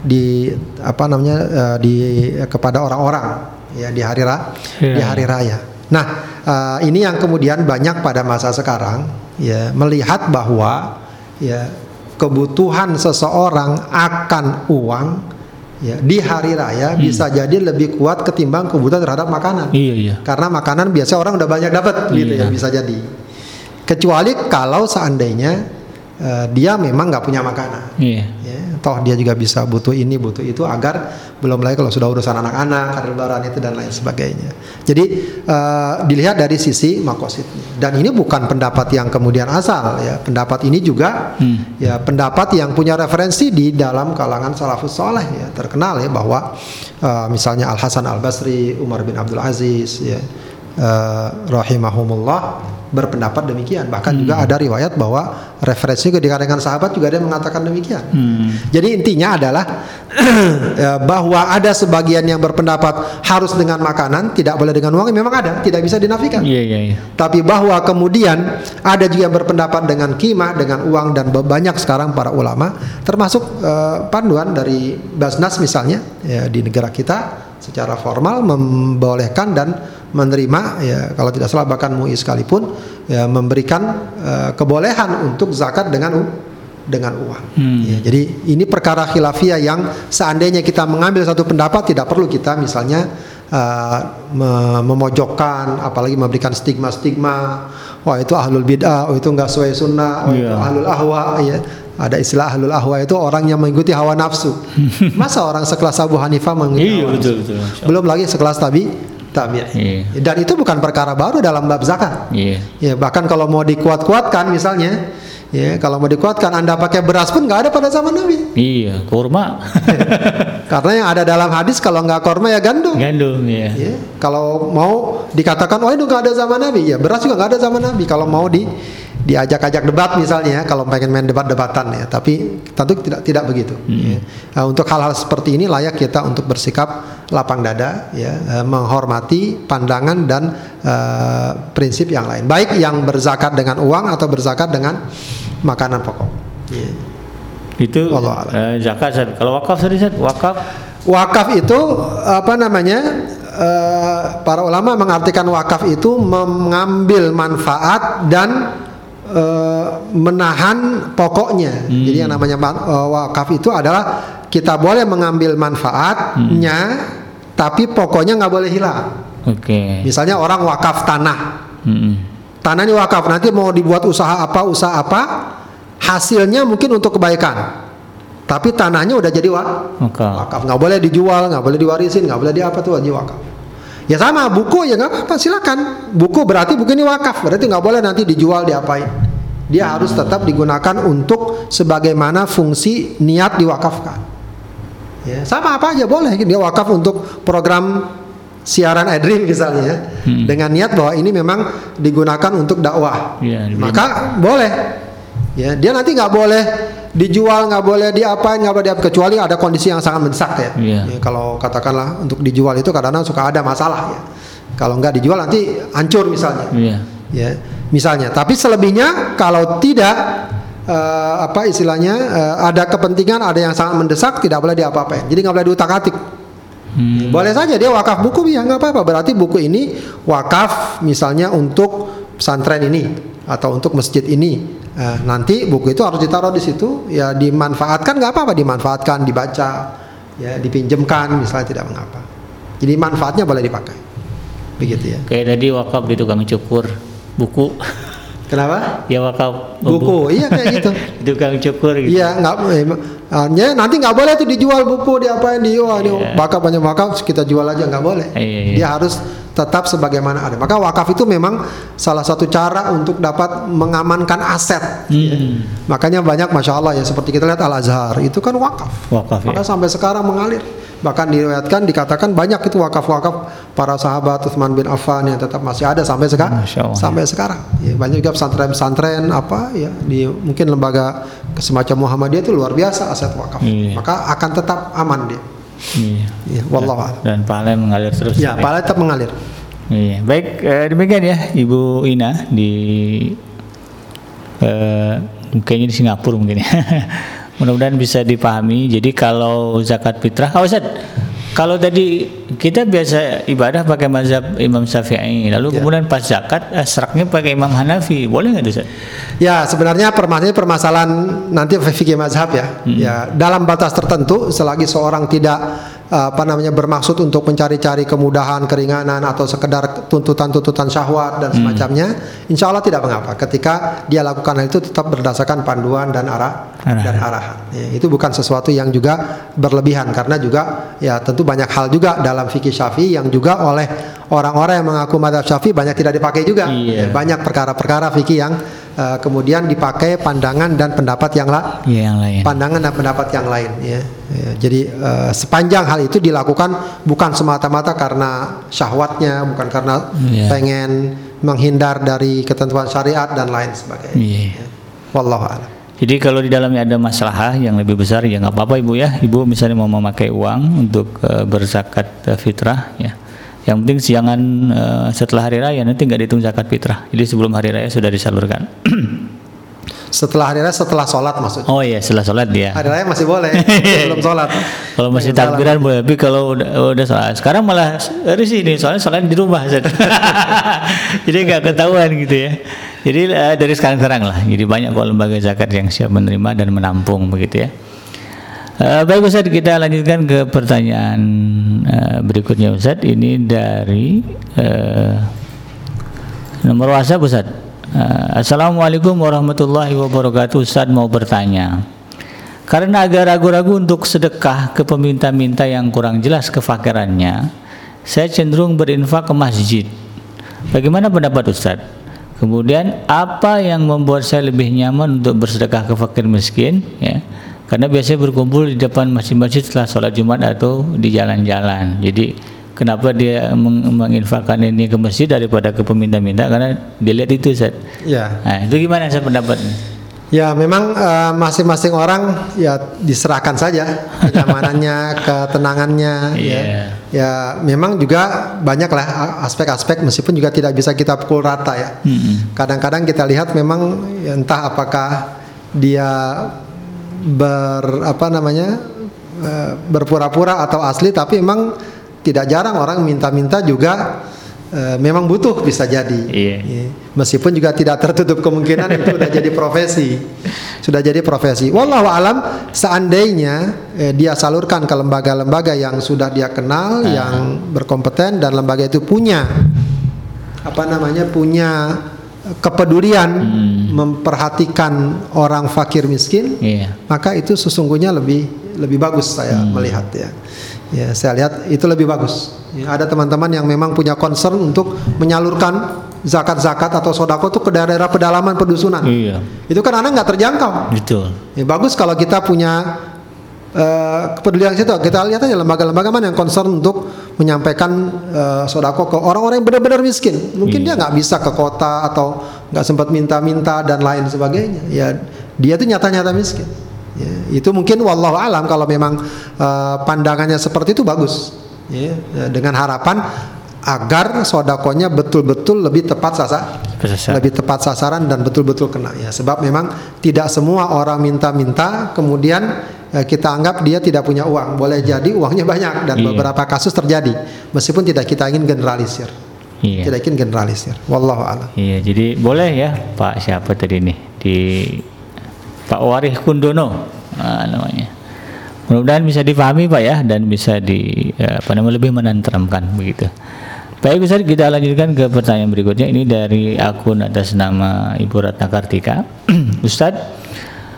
S1: di apa namanya uh, di kepada orang-orang ya di hari ra, yeah. di hari raya. Nah, uh, ini yang kemudian banyak pada masa sekarang ya melihat bahwa ya kebutuhan seseorang akan uang ya di hari raya hmm. bisa jadi lebih kuat ketimbang kebutuhan terhadap makanan.
S2: Iya, iya.
S1: Karena makanan biasa orang udah banyak dapat gitu ya iya. bisa jadi kecuali kalau seandainya uh, dia memang nggak punya makanan. Iya. Ya, toh dia juga bisa butuh ini butuh itu agar belum lagi kalau sudah urusan anak-anak, karir lebaran itu dan lain sebagainya. Jadi uh, dilihat dari sisi makositnya. Dan ini bukan pendapat yang kemudian asal ya. Pendapat ini juga hmm. ya pendapat yang punya referensi di dalam kalangan salafus soleh ya terkenal ya bahwa uh, misalnya Al Hasan Al Basri, Umar bin Abdul Aziz ya uh, rahimahumullah berpendapat demikian. Bahkan juga ada riwayat bahwa referensi ke kalangan sahabat juga ada yang mengatakan demikian.
S2: Hmm.
S1: Jadi intinya adalah ya, bahwa ada sebagian yang berpendapat harus dengan makanan, tidak boleh dengan uang, memang ada, tidak bisa dinafikan.
S2: Iya iya iya.
S1: Tapi bahwa kemudian ada juga yang berpendapat dengan kimah, dengan uang dan banyak sekarang para ulama, termasuk eh, panduan dari Basnas misalnya ya, di negara kita secara formal membolehkan dan menerima ya kalau tidak salah bahkan MUI sekalipun ya memberikan eh, kebolehan untuk zakat dengan dengan uang.
S2: Hmm.
S1: Ya, jadi ini perkara khilafiyah yang seandainya kita mengambil satu pendapat tidak perlu kita misalnya me- memojokkan apalagi memberikan stigma-stigma wah itu ahlul bid'ah, oh itu enggak sesuai sunnah, oh itu
S2: Iya.
S1: ahlul ahwa ya. Ada istilah ahlul ahwa itu orang yang mengikuti hawa nafsu. Masa orang sekelas Abu Hanifah mengikuti
S2: Iya betul betul.
S1: Belum lagi sekelas tabi tabi.
S2: Iya.
S1: Dan itu bukan perkara baru dalam bab zakat.
S2: Iya.
S1: Ya, bahkan kalau mau dikuat-kuatkan misalnya, ya kalau mau dikuatkan Anda pakai beras pun nggak ada pada zaman Nabi.
S2: Iya, kurma.
S1: Karena yang ada dalam hadis kalau nggak korma ya gandum.
S2: Gandum ya.
S1: Ya, kalau mau dikatakan oh itu nggak ada zaman Nabi, ya beras juga nggak ada zaman Nabi. Kalau mau di diajak-ajak debat misalnya, kalau pengen main debat-debatan ya, tapi tentu tidak tidak begitu. ya. Nah, untuk hal-hal seperti ini layak kita untuk bersikap lapang dada, ya, eh, menghormati pandangan dan eh, prinsip yang lain, baik yang berzakat dengan uang atau berzakat dengan makanan pokok. Ya.
S2: Itu
S1: a'lam.
S2: eh, zakat. Kalau wakaf tadi wakaf
S1: Wakaf itu apa namanya? eh, para ulama mengartikan wakaf itu mengambil manfaat dan eh, menahan pokoknya. Jadi yang namanya ma- eh, wakaf itu adalah kita boleh mengambil manfaatnya, tapi pokoknya nggak boleh hilang.
S2: Oke.
S1: Misalnya orang wakaf tanah,
S2: Mm-mm.
S1: tanah ini wakaf nanti mau dibuat usaha apa usaha apa, hasilnya mungkin untuk kebaikan. Tapi tanahnya udah jadi wa-
S2: Wakaf.
S1: wakaf nggak boleh dijual nggak boleh diwarisin nggak boleh di apa tuh wajib wakaf ya sama buku ya nggak apa-apa silakan. Buku berarti buku ini wakaf berarti nggak boleh nanti dijual diapain. Dia harus tetap digunakan untuk sebagaimana fungsi niat diwakafkan. Ya sama apa aja boleh. Dia wakaf untuk program siaran iDream misalnya ya. dengan niat bahwa ini memang digunakan untuk dakwah.
S2: Dibina.
S1: maka boleh. Ya dia nanti nggak boleh dijual nggak boleh diapain nggak boleh diapa kecuali ada kondisi yang sangat mendesak ya.
S2: Iya.
S1: Ya, kalau katakanlah untuk dijual itu kadang-kadang suka ada masalah ya kalau nggak dijual nanti hancur misalnya
S2: Iya.
S1: ya misalnya tapi selebihnya kalau tidak eh, apa istilahnya eh, ada kepentingan ada yang sangat mendesak tidak boleh diapa-apain jadi nggak boleh diutak atik
S2: Hmm.
S1: boleh saja dia wakaf buku ya nggak apa-apa berarti buku ini wakaf misalnya untuk pesantren ini atau untuk masjid ini Eh, nanti buku itu harus ditaruh di situ. Ya dimanfaatkan nggak apa-apa. Dimanfaatkan dibaca ya dipinjamkan misalnya tidak mengapa. Jadi manfaatnya boleh dipakai. Begitu ya.
S2: Kayak tadi wakaf di tukang cukur buku.
S1: kenapa?
S2: Ya wakaf.
S1: Buku. Iya kayak gitu.
S2: Di tukang cukur gitu.
S1: Iya, nggak ya, nanti nggak boleh tuh dijual buku diapain di wah ini
S2: Iya.
S1: bakal banyak wakaf kita jual aja nggak boleh.
S2: Iya, iya.
S1: Dia harus tetap sebagaimana ada. Maka wakaf itu memang salah satu cara untuk dapat mengamankan aset. ya.
S2: Hmm.
S1: Makanya banyak masya Allah ya seperti kita lihat Al Azhar itu kan wakaf.
S2: Wakaf ya.
S1: Maka sampai sekarang mengalir. Bahkan diriwayatkan dikatakan banyak itu wakaf-wakaf para sahabat Utsman bin Affan yang tetap masih ada sampai sekarang.
S2: Allah.
S1: Sampai sekarang. Ya, banyak juga pesantren-pesantren apa ya di mungkin lembaga semacam Muhammadiyah itu luar biasa aset wakaf.
S2: Iya.
S1: Maka akan tetap aman dia.
S2: Iya.
S1: Ya, wallahu a'lam.
S2: Dan pahala mengalir terus.
S1: Ya, pahala tetap mengalir.
S2: Iya, baik eh, demikian ya Ibu Ina di eh, kayaknya di Singapura mungkin ya. Mudah-mudahan bisa dipahami. Jadi kalau zakat fitrah, oh Ustaz, kalau tadi kita biasa ibadah pakai mazhab Imam Syafi'i, lalu
S1: Ya.
S2: kemudian pas zakat eh, seraknya pakai Imam Hanafi, boleh nggak Ustaz?
S1: Ya sebenarnya permasalahan permasalahan nanti fikih mazhab ya. Ya dalam batas tertentu selagi seorang tidak apa namanya bermaksud untuk mencari-cari kemudahan, keringanan atau sekedar tuntutan-tuntutan syahwat dan semacamnya, insya Allah tidak mengapa. Ketika dia lakukan hal itu tetap berdasarkan panduan dan arah
S2: Arahan.
S1: dan arahan. Ya, itu bukan sesuatu yang juga berlebihan karena juga ya tentu banyak hal juga dalam fikih syafi'i yang juga oleh orang-orang yang mengaku madhab syafi'i banyak tidak dipakai juga.
S2: Iya.
S1: Ya, banyak perkara-perkara fikih yang uh, kemudian dipakai pandangan dan pendapat yang la
S2: Iya yang lain.
S1: pandangan dan pendapat yang lain ya. Ya, jadi uh, sepanjang hal itu dilakukan bukan semata-mata karena syahwatnya bukan karena
S2: Iya.
S1: pengen menghindar dari ketentuan syariat dan lain sebagainya.
S2: Iya.
S1: Wallahu a'lam.
S2: Jadi kalau di dalamnya ada masalah yang lebih besar ya nggak apa-apa ibu ya. Ibu misalnya mau memakai uang untuk uh, berzakat uh, fitrah ya. Yang penting siangan uh, setelah hari raya nanti nggak dihitung zakat fitrah. Jadi sebelum hari raya sudah disalurkan.
S1: Setelah hari raya setelah sholat maksudnya.
S2: oh iya setelah sholat dia.
S1: Hari raya masih boleh sebelum sholat.
S2: Kalau masih takbiran boleh, tapi kalau udah, udah sholat sekarang malah risih nih soalnya sholat di rumah. Jadi nggak ketahuan gitu ya. Jadi eh, dari sekarang sekarang lah. Jadi banyak kok lembaga zakat yang siap menerima dan menampung begitu ya. Eh, baik Ustaz kita lanjutkan ke pertanyaan eh, berikutnya Ustaz. Ini dari eh, nomor WhatsApp Ustaz. Eh, Assalamualaikum warahmatullahi wabarakatuh. Ustaz mau bertanya. Karena agak ragu-ragu untuk sedekah ke peminta-minta yang kurang jelas kefakirannya, saya cenderung berinfak ke masjid. Bagaimana pendapat Ustaz? Kemudian apa yang membuat saya lebih nyaman untuk bersedekah ke fakir miskin? Ya, karena biasanya berkumpul di depan masjid-masjid setelah sholat Jumat atau di jalan-jalan. Jadi kenapa dia meng- menginfakkan ini ke masjid daripada ke peminta-minta? Karena dia lihat itu Ustaz.
S1: Ya.
S2: Nah, itu gimana saya pendapatnya?
S1: Ya memang eh, masing-masing orang ya diserahkan saja kenyamanannya, ketenangannya.
S2: Iya.
S1: Ya. ya memang juga banyak lah a- aspek-aspek meskipun juga tidak bisa kita pukul rata ya. Kadang-kadang kita lihat memang ya, entah apakah dia ber apa namanya eh, berpura-pura atau asli tapi memang tidak jarang orang minta-minta juga eh, memang butuh bisa jadi.
S2: Iya.
S1: Ya. Meskipun juga tidak tertutup kemungkinan itu sudah jadi profesi. Sudah jadi profesi. Wallahu alam seandainya eh, dia salurkan ke lembaga-lembaga yang sudah dia kenal, yang berkompeten dan lembaga itu punya apa namanya punya kepedulian memperhatikan orang fakir miskin,
S2: Iya.
S1: maka itu sesungguhnya lebih lebih bagus saya melihat ya. Ya, saya lihat itu lebih bagus. Ya, ada teman-teman yang memang punya concern untuk menyalurkan zakat-zakat atau sodako itu ke daerah pedalaman pedusunan.
S2: Iya.
S1: Itu kan anak nggak terjangkau.
S2: Betul.
S1: Ya, bagus kalau kita punya eh, kepedulian situ. Kita lihat aja lembaga-lembaga mana yang concern untuk menyampaikan eh, sodako ke orang-orang yang benar-benar miskin. Mungkin dia nggak bisa ke kota atau nggak sempat minta-minta dan lain sebagainya. Ya dia tuh nyata-nyata miskin. Ya, itu mungkin wallahu alam kalau memang eh, pandangannya seperti itu bagus. Ya, ya, dengan harapan agar sodakonya betul-betul lebih tepat sasar
S2: Tepat
S1: lebih tepat sasaran dan betul-betul kena ya sebab memang tidak semua orang minta-minta kemudian kita anggap dia tidak punya uang boleh jadi uangnya banyak dan
S2: Iya.
S1: beberapa kasus terjadi meskipun tidak kita ingin generalisir
S2: Iya.
S1: tidak ingin generalisir wallahu a'lam
S2: Iya, jadi boleh ya Pak siapa tadi nih di Pak Warih Kundono ah, namanya. Mudah-mudahan bisa dipahami Pak ya dan bisa di ya, apa namanya lebih menenteramkan begitu. Baik Ustaz, kita lanjutkan ke pertanyaan berikutnya ini dari akun atas nama Ibu Ratna Kartika. Ustadz,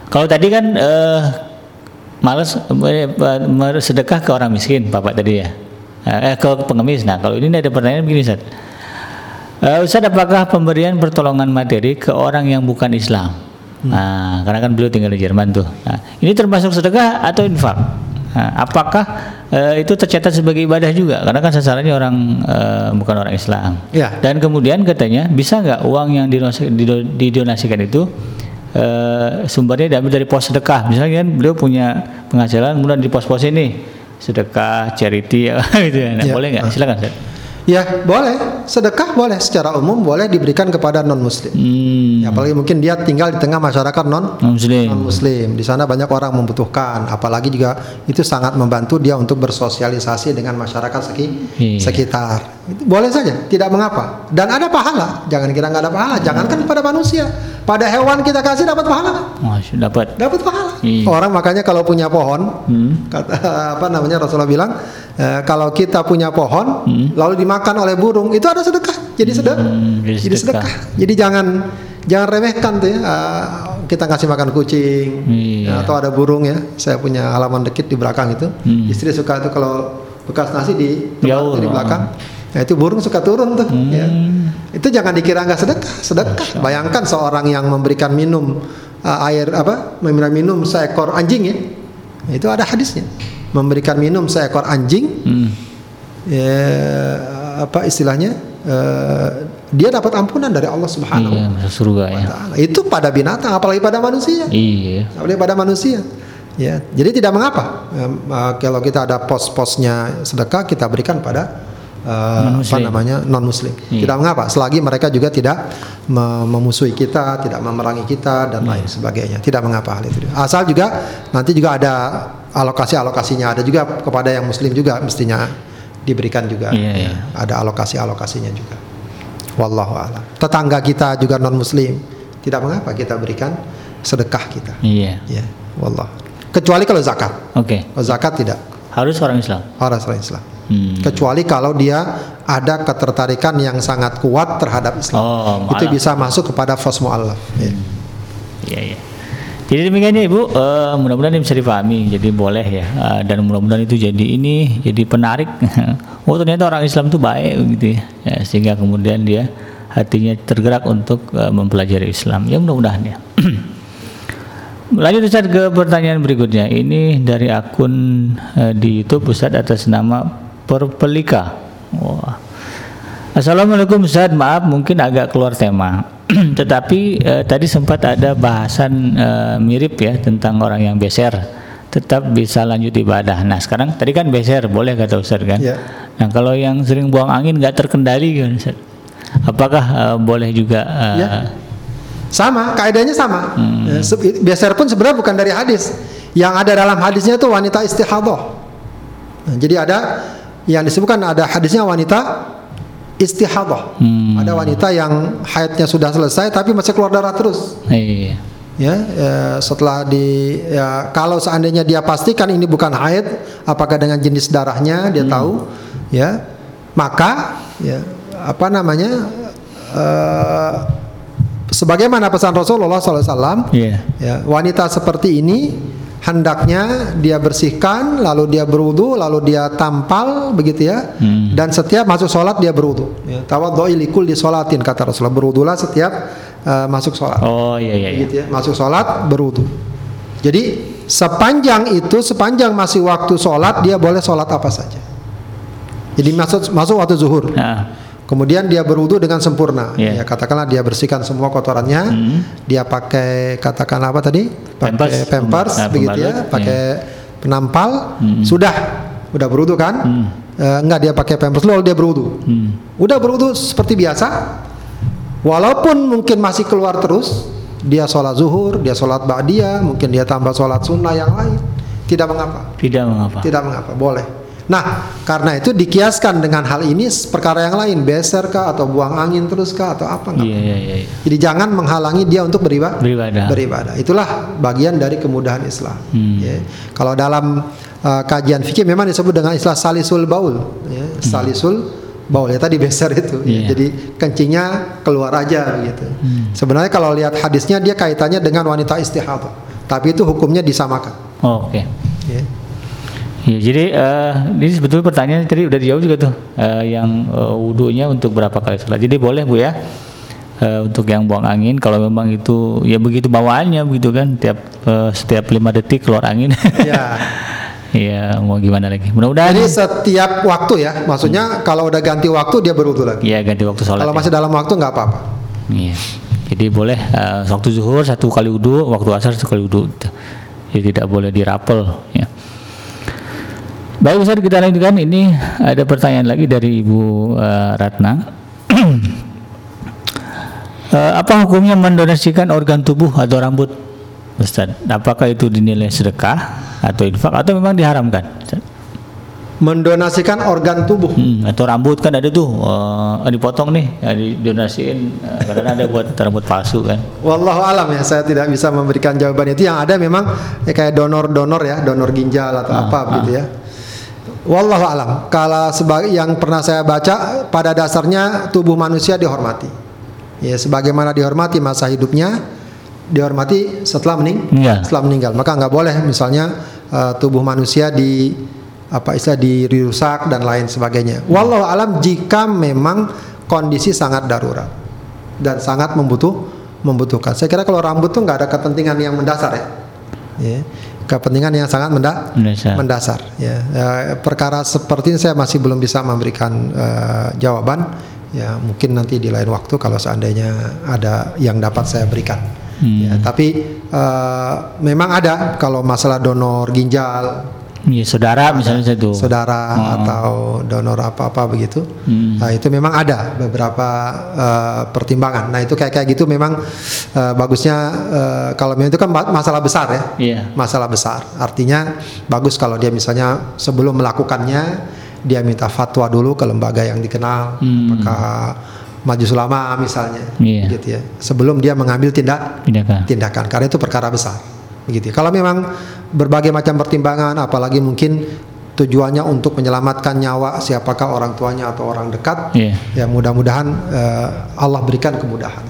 S2: kalau tadi kan eh, males eh, eh, sedekah ke orang miskin, Bapak tadi ya. Eh ke pengemis. Nah, kalau ini ada pertanyaan begini Ustaz. Eh, Ustaz, apakah pemberian pertolongan materi ke orang yang bukan Islam? Nah, karena kan beliau tinggal di Jerman tuh. Nah, ini termasuk sedekah atau infak? Nah, apakah eh, itu tercatat sebagai ibadah juga? Karena kan sasarannya orang eh, bukan orang Islam.
S1: Ya.
S2: Dan kemudian katanya bisa nggak uang yang didonas- dido- didonasikan itu eh, sumbernya diambil dari pos sedekah? Misalnya kan beliau punya penghasilan, kemudian di pos-pos ini sedekah, charity, gitu ya. Nah,
S1: Ya.
S2: boleh nggak? Silakan. Ustaz.
S1: ya boleh sedekah boleh secara umum boleh diberikan kepada non muslim
S2: Hmm,
S1: ya, apalagi mungkin dia tinggal di tengah masyarakat non
S2: Muslim.
S1: non muslim di sana banyak orang membutuhkan apalagi juga itu sangat membantu dia untuk bersosialisasi dengan masyarakat seki-
S2: Iya.
S1: sekitar boleh saja tidak mengapa dan ada pahala jangan kira nggak ada pahala jangankan pada manusia pada hewan kita kasih dapat pahala kan
S2: Masya dapat.
S1: dapat pahala
S2: Iya.
S1: orang makanya kalau punya pohon
S2: Hmm.
S1: kata apa namanya Rasulullah bilang eh, kalau kita punya pohon lalu dimakan oleh burung itu ada sedekah jadi sedekah
S2: Hmm, jadi
S1: jadi
S2: sedekah.
S1: sedekah jadi jangan jangan remehkan tuh ya eh, kita kasih makan kucing
S2: Iya.
S1: atau ada burung ya saya punya halaman dikit di belakang itu
S2: Hmm.
S1: istri suka itu kalau bekas nasi di
S2: Jauh,
S1: di belakang Nah, itu burung suka turun tuh ya.
S2: Hmm.
S1: Itu jangan dikira nggak sedekah, sedekah. Bayangkan seorang yang memberikan minum uh, air apa? Memberikan minum seekor anjing ya. Itu ada hadisnya. Memberikan minum seekor anjing
S2: Hmm.
S1: ya, apa istilahnya? eh, dia dapat ampunan dari Allah Subhanahu
S2: Iya, masuk surga ya.
S1: Itu pada binatang apalagi pada manusia.
S2: Iya.
S1: Apalagi pada manusia. Ya, jadi tidak mengapa Em, eh, kalau kita ada pos-posnya sedekah kita berikan pada eh, apa namanya non muslim.
S2: Iya.
S1: Tidak mengapa selagi mereka juga tidak me- memusuhi kita, tidak memerangi kita dan lain sebagainya. Tidak mengapa hal itu. Asal juga nanti juga ada alokasi-alokasinya ada juga kepada yang muslim juga mestinya diberikan juga.
S2: Iya,
S1: Ya,
S2: iya.
S1: Ada alokasi-alokasinya juga. Wallahu a'lam. Tetangga kita juga non muslim. Tidak mengapa kita berikan sedekah kita.
S2: Iya.
S1: Ya, wallah. Kecuali kalau zakat.
S2: Oke.
S1: Kalau zakat tidak
S2: Harus orang Islam.
S1: orang selain Islam.
S2: Hmm.
S1: Kecuali kalau dia ada ketertarikan yang sangat kuat terhadap Islam.
S2: Oh,
S1: itu bisa masuk kepada fas mu'allaf. Ya.
S2: Iya, iya. Jadi demikian ya Ibu, Eh, mudah-mudahan ini bisa dipahami. Jadi boleh ya, Eh, dan mudah-mudahan itu jadi ini, jadi penarik. oh ternyata orang Islam itu baik gitu ya. Ya, sehingga kemudian dia hatinya tergerak untuk eh, mempelajari Islam. Ya mudah-mudahan ya. Lanjut Ustaz ke pertanyaan berikutnya. Ini dari akun eh, di YouTube Ustaz atas nama Perpelika. Wah. Assalamualaikum Ustaz, maaf mungkin agak keluar tema. Tetapi eh, tadi sempat ada bahasan eh, mirip ya tentang orang yang beser tetap bisa lanjut ibadah. Nah sekarang tadi kan beser boleh kata Ustaz kan.
S1: Ya.
S2: Nah kalau yang sering buang angin nggak terkendali kan Ustaz? Apakah eh, boleh juga? eh,
S1: Ya. Sama, kaidahnya sama.
S2: Hmm.
S1: Ya, se- Biasanya pun sebenarnya bukan dari hadis. Yang ada dalam hadisnya itu wanita istihadah. Nah, jadi ada yang disebutkan ada hadisnya wanita istihadah.
S2: Hmm.
S1: Ada wanita yang haidnya sudah selesai tapi masih keluar darah terus.
S2: Iya.
S1: ya eh, setelah di ya, kalau seandainya dia pastikan ini bukan haid apakah dengan jenis darahnya dia tahu ya maka ya apa namanya eh, sebagaimana pesan Rasulullah SAW
S2: Iya.
S1: ya wanita seperti ini hendaknya dia bersihkan lalu dia berwudu lalu dia tampal begitu ya.
S2: Hmm.
S1: dan setiap masuk sholat dia berwudu. Ya, tawaddu'i likul di sholatin kata Rasulullah. Berwudulah setiap eh, masuk sholat.
S2: Oh iya iya. iya.
S1: gitu ya masuk sholat berwudu. Jadi sepanjang itu sepanjang masih waktu sholat dia boleh sholat apa saja. Jadi masuk masuk waktu zuhur.
S2: Nah,
S1: kemudian dia berwudu dengan sempurna.
S2: Iya.
S1: ya katakanlah dia bersihkan semua kotorannya.
S2: Hmm.
S1: dia pakai katakanlah apa tadi? Pakai
S2: Pampers.
S1: pampers
S2: Nah,
S1: begitu ya.
S2: pembalut,
S1: pakai penampal.
S2: Hmm.
S1: sudah. Udah berwudu kan?
S2: Hmm.
S1: Eh, enggak dia pakai pampers. Lalu dia berwudu.
S2: Hmm.
S1: udah berwudu seperti biasa. Walaupun mungkin masih keluar terus dia sholat zuhur dia sholat ba'diyah mungkin dia tambah sholat sunnah yang lain. Tidak mengapa.
S2: Tidak mengapa.
S1: tidak mengapa. Boleh nah karena itu dikiaskan dengan hal ini perkara yang lain beser kah atau buang angin terus kah atau apa enggak
S2: Iya iya iya. iya.
S1: jadi jangan menghalangi dia untuk beribadah
S2: Beribadah.
S1: beribadah itulah bagian dari kemudahan Islam
S2: Hmm.
S1: ya. kalau dalam uh, kajian fikih memang disebut dengan istilah salisul baul ya. salisul baul ya tadi beser itu ya.
S2: Hmm. Iya.
S1: jadi kencingnya keluar aja gitu
S2: Hmm.
S1: sebenarnya kalau lihat hadisnya dia kaitannya dengan wanita istihadah tapi itu hukumnya disamakan
S2: Oh, Oke.
S1: ya.
S2: Ya, jadi eh, ini sebetulnya pertanyaan tadi udah dijawab juga tuh eh, yang eh, wudhunya untuk berapa kali sholat. Jadi boleh bu ya eh, untuk yang buang angin kalau memang itu ya begitu bawaannya begitu kan tiap eh, setiap lima detik keluar angin.
S1: ya
S2: ya mau gimana lagi. Mudah-mudahan
S1: Jadi setiap waktu ya, maksudnya kalau udah ganti waktu dia berwudu lagi.
S2: ya ganti waktu sholat.
S1: Kalau
S2: ya.
S1: masih dalam waktu nggak apa-apa.
S2: Iya. Jadi boleh eh, waktu zuhur satu kali wudhu, waktu asar satu kali wudhu. Jadi tidak boleh dirapel. Ya. Baik Ustaz kita lanjutkan. Ini ada pertanyaan lagi dari Ibu eh, Ratna. Eh, apa hukumnya mendonasikan organ tubuh atau rambut? Ustaz, apakah itu dinilai sedekah atau infak atau memang diharamkan? Ustaz?
S1: Mendonasikan organ tubuh.
S2: Hmm, atau rambut kan ada tuh eh, dipotong nih, ya, didonasiin karena ada buat rambut palsu kan.
S1: Wallahu alam ya, saya tidak bisa memberikan jawaban itu. Yang ada memang ya, kayak donor-donor ya, donor ginjal atau
S2: Ah,
S1: apa begitu ya. Wallahu alam. Kalau sebagai yang pernah saya baca, pada dasarnya tubuh manusia dihormati. Ya, sebagaimana dihormati masa hidupnya, dihormati setelah mening
S2: Iya.
S1: setelah meninggal. Maka nggak boleh misalnya eh, tubuh manusia di apa istilah dirusak dan lain sebagainya. Wallahu alam jika memang kondisi sangat darurat dan sangat membutuh membutuhkan. Saya kira kalau rambut tuh nggak ada kepentingan yang mendasar ya. Ya, kepentingan yang sangat menda-
S2: Mendasar.
S1: mendasar. Ya, Eh, perkara seperti ini saya masih belum bisa memberikan eh, jawaban. ya mungkin nanti di lain waktu kalau seandainya ada yang dapat saya berikan. Ya, tapi eh, memang ada kalau masalah donor ginjal,
S2: Iya, saudara misalnya satu.
S1: saudara atau donor apa-apa begitu.
S2: Hmm.
S1: Nah, itu memang ada beberapa eh, pertimbangan. Nah, itu kayak kayak gitu memang eh, bagusnya eh, kalau memang itu kan ma- masalah besar ya.
S2: Iya.
S1: Masalah besar. Artinya bagus kalau dia misalnya sebelum melakukannya dia minta fatwa dulu ke lembaga yang dikenal, apakah Majelis Ulama misalnya,
S2: Hmm. Iya.
S1: gitu ya. Sebelum dia mengambil tindak
S2: Tindakan.
S1: tindakan karena itu perkara besar begitu ya. kalau memang berbagai macam pertimbangan apalagi mungkin tujuannya untuk menyelamatkan nyawa siapakah orang tuanya atau orang dekat
S2: Iya.
S1: ya mudah-mudahan eh, Allah berikan kemudahan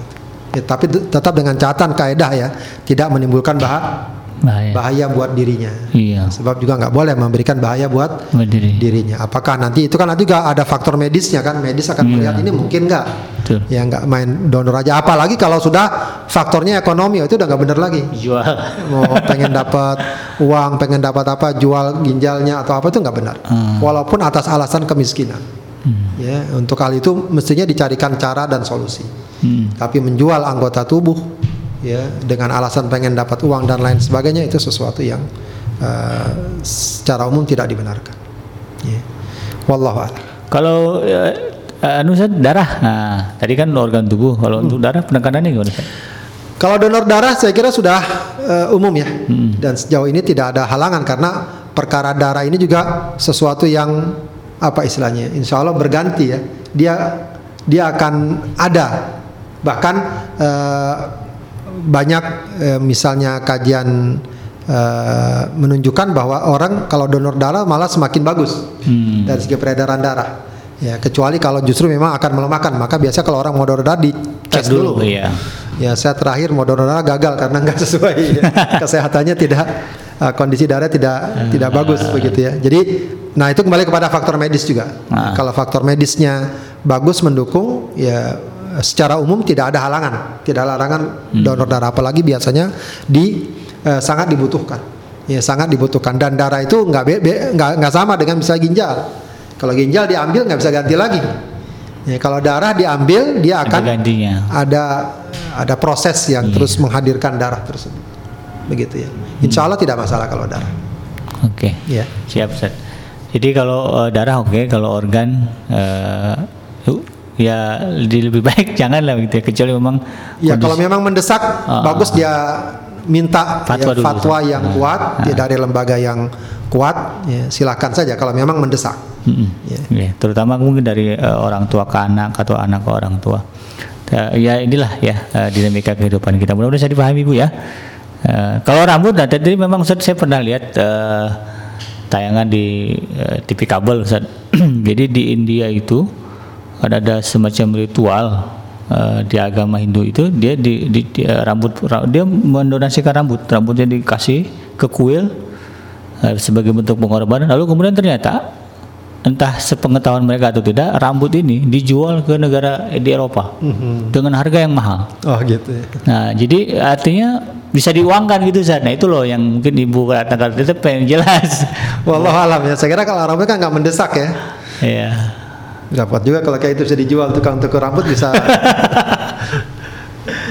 S1: ya, tapi tetap dengan catatan kaedah ya tidak menimbulkan bah-
S2: Bahaya.
S1: bahaya buat dirinya.
S2: Iya.
S1: sebab juga nggak boleh memberikan bahaya buat
S2: Berdiri.
S1: dirinya. Apakah nanti itu kan nanti juga ada faktor medisnya kan? Medis akan melihat ini mungkin nggak? Ya nggak main donor aja. Apalagi kalau sudah faktornya ekonomi itu udah nggak bener lagi.
S2: Jual.
S1: mau pengen dapat uang pengen dapat apa jual ginjalnya atau apa itu nggak benar. Walaupun atas alasan kemiskinan. Ya untuk hal itu mestinya dicarikan cara dan solusi.
S2: Hmm.
S1: tapi menjual anggota tubuh ya dengan alasan pengen dapat uang dan lain sebagainya itu sesuatu yang eh, secara umum tidak dibenarkan. Ya. Wallahu a'lam.
S2: Kalau eh, anu Ustaz, darah. Nah, tadi kan organ tubuh. Kalau untuk darah penekanannya gimana?
S1: Kalau donor darah saya kira sudah eh, umum ya. Dan sejauh ini tidak ada halangan karena perkara darah ini juga sesuatu yang apa istilahnya Insya Allah berganti ya. Dia dia akan ada. Bahkan eh, banyak eh, misalnya kajian eh, menunjukkan bahwa orang kalau donor darah malah semakin bagus
S2: Hmm.
S1: dari segi peredaran darah ya kecuali kalau justru memang akan melemahkan maka biasa kalau orang mau donor darah dicek
S2: Cek dulu,
S1: dulu
S2: iya.
S1: Ya saya terakhir mau donor darah gagal karena nggak sesuai ya. kesehatannya tidak uh, kondisi darah tidak tidak bagus begitu ya. Jadi nah itu kembali kepada faktor medis juga.
S2: Ah.
S1: Kalau faktor medisnya bagus mendukung ya secara umum tidak ada halangan, tidak ada halangan donor darah apalagi biasanya di eh, sangat dibutuhkan. Ya sangat dibutuhkan dan darah itu nggak nggak nggak sama dengan misalnya ginjal. Kalau ginjal diambil nggak bisa ganti lagi. Ya, kalau darah diambil dia
S2: Ada
S1: akan
S2: gantinya.
S1: ada ada proses yang
S2: Iya.
S1: terus menghadirkan darah tersebut begitu ya insya Allah tidak masalah kalau darah
S2: Oke.
S1: ya
S2: Siap, Ustaz. Jadi kalau eh, darah oke, kalau organ yuk, ya lebih baik jangan lah gitu ya, kecuali memang
S1: ya
S2: kondisi-
S1: kalau memang mendesak
S2: Ah.
S1: bagus dia minta
S2: Fatwa
S1: ya,
S2: dulu.
S1: fatwa yang
S2: Ah.
S1: kuat ya, dari lembaga yang kuat ya, silakan saja kalau memang mendesak
S2: Mm-mm.
S1: Ya.
S2: Ya, terutama mungkin dari eh, orang tua ke anak atau anak ke orang tua. Eh, ya inilah ya eh, dinamika kehidupan kita. Mudah-mudahan saya dipahami Bu ya. Eh, kalau rambut, nah tadi memang Ustaz, saya pernah lihat eh, tayangan di eh, TV kabel Ustaz. Jadi di India itu ada, ada semacam ritual eh, di agama Hindu itu dia di, di- di- eh, rambut ra- dia mendonasikan rambut, rambutnya dikasih ke kuil eh, sebagai bentuk pengorbanan. Lalu kemudian ternyata entah sepengetahuan mereka atau tidak, rambut ini dijual ke negara di Eropa dengan harga yang mahal.
S1: oh gitu ya
S2: Nah, jadi artinya bisa diuangkan gitu Zat. Nah, itu loh yang mungkin ibu katakan itu pengen jelas.
S1: Wallahu alam ya saya kira kalau rambut kan nggak mendesak ya
S2: Iya.
S1: Dapat juga kalau kayak itu bisa dijual tukang tukang rambut bisa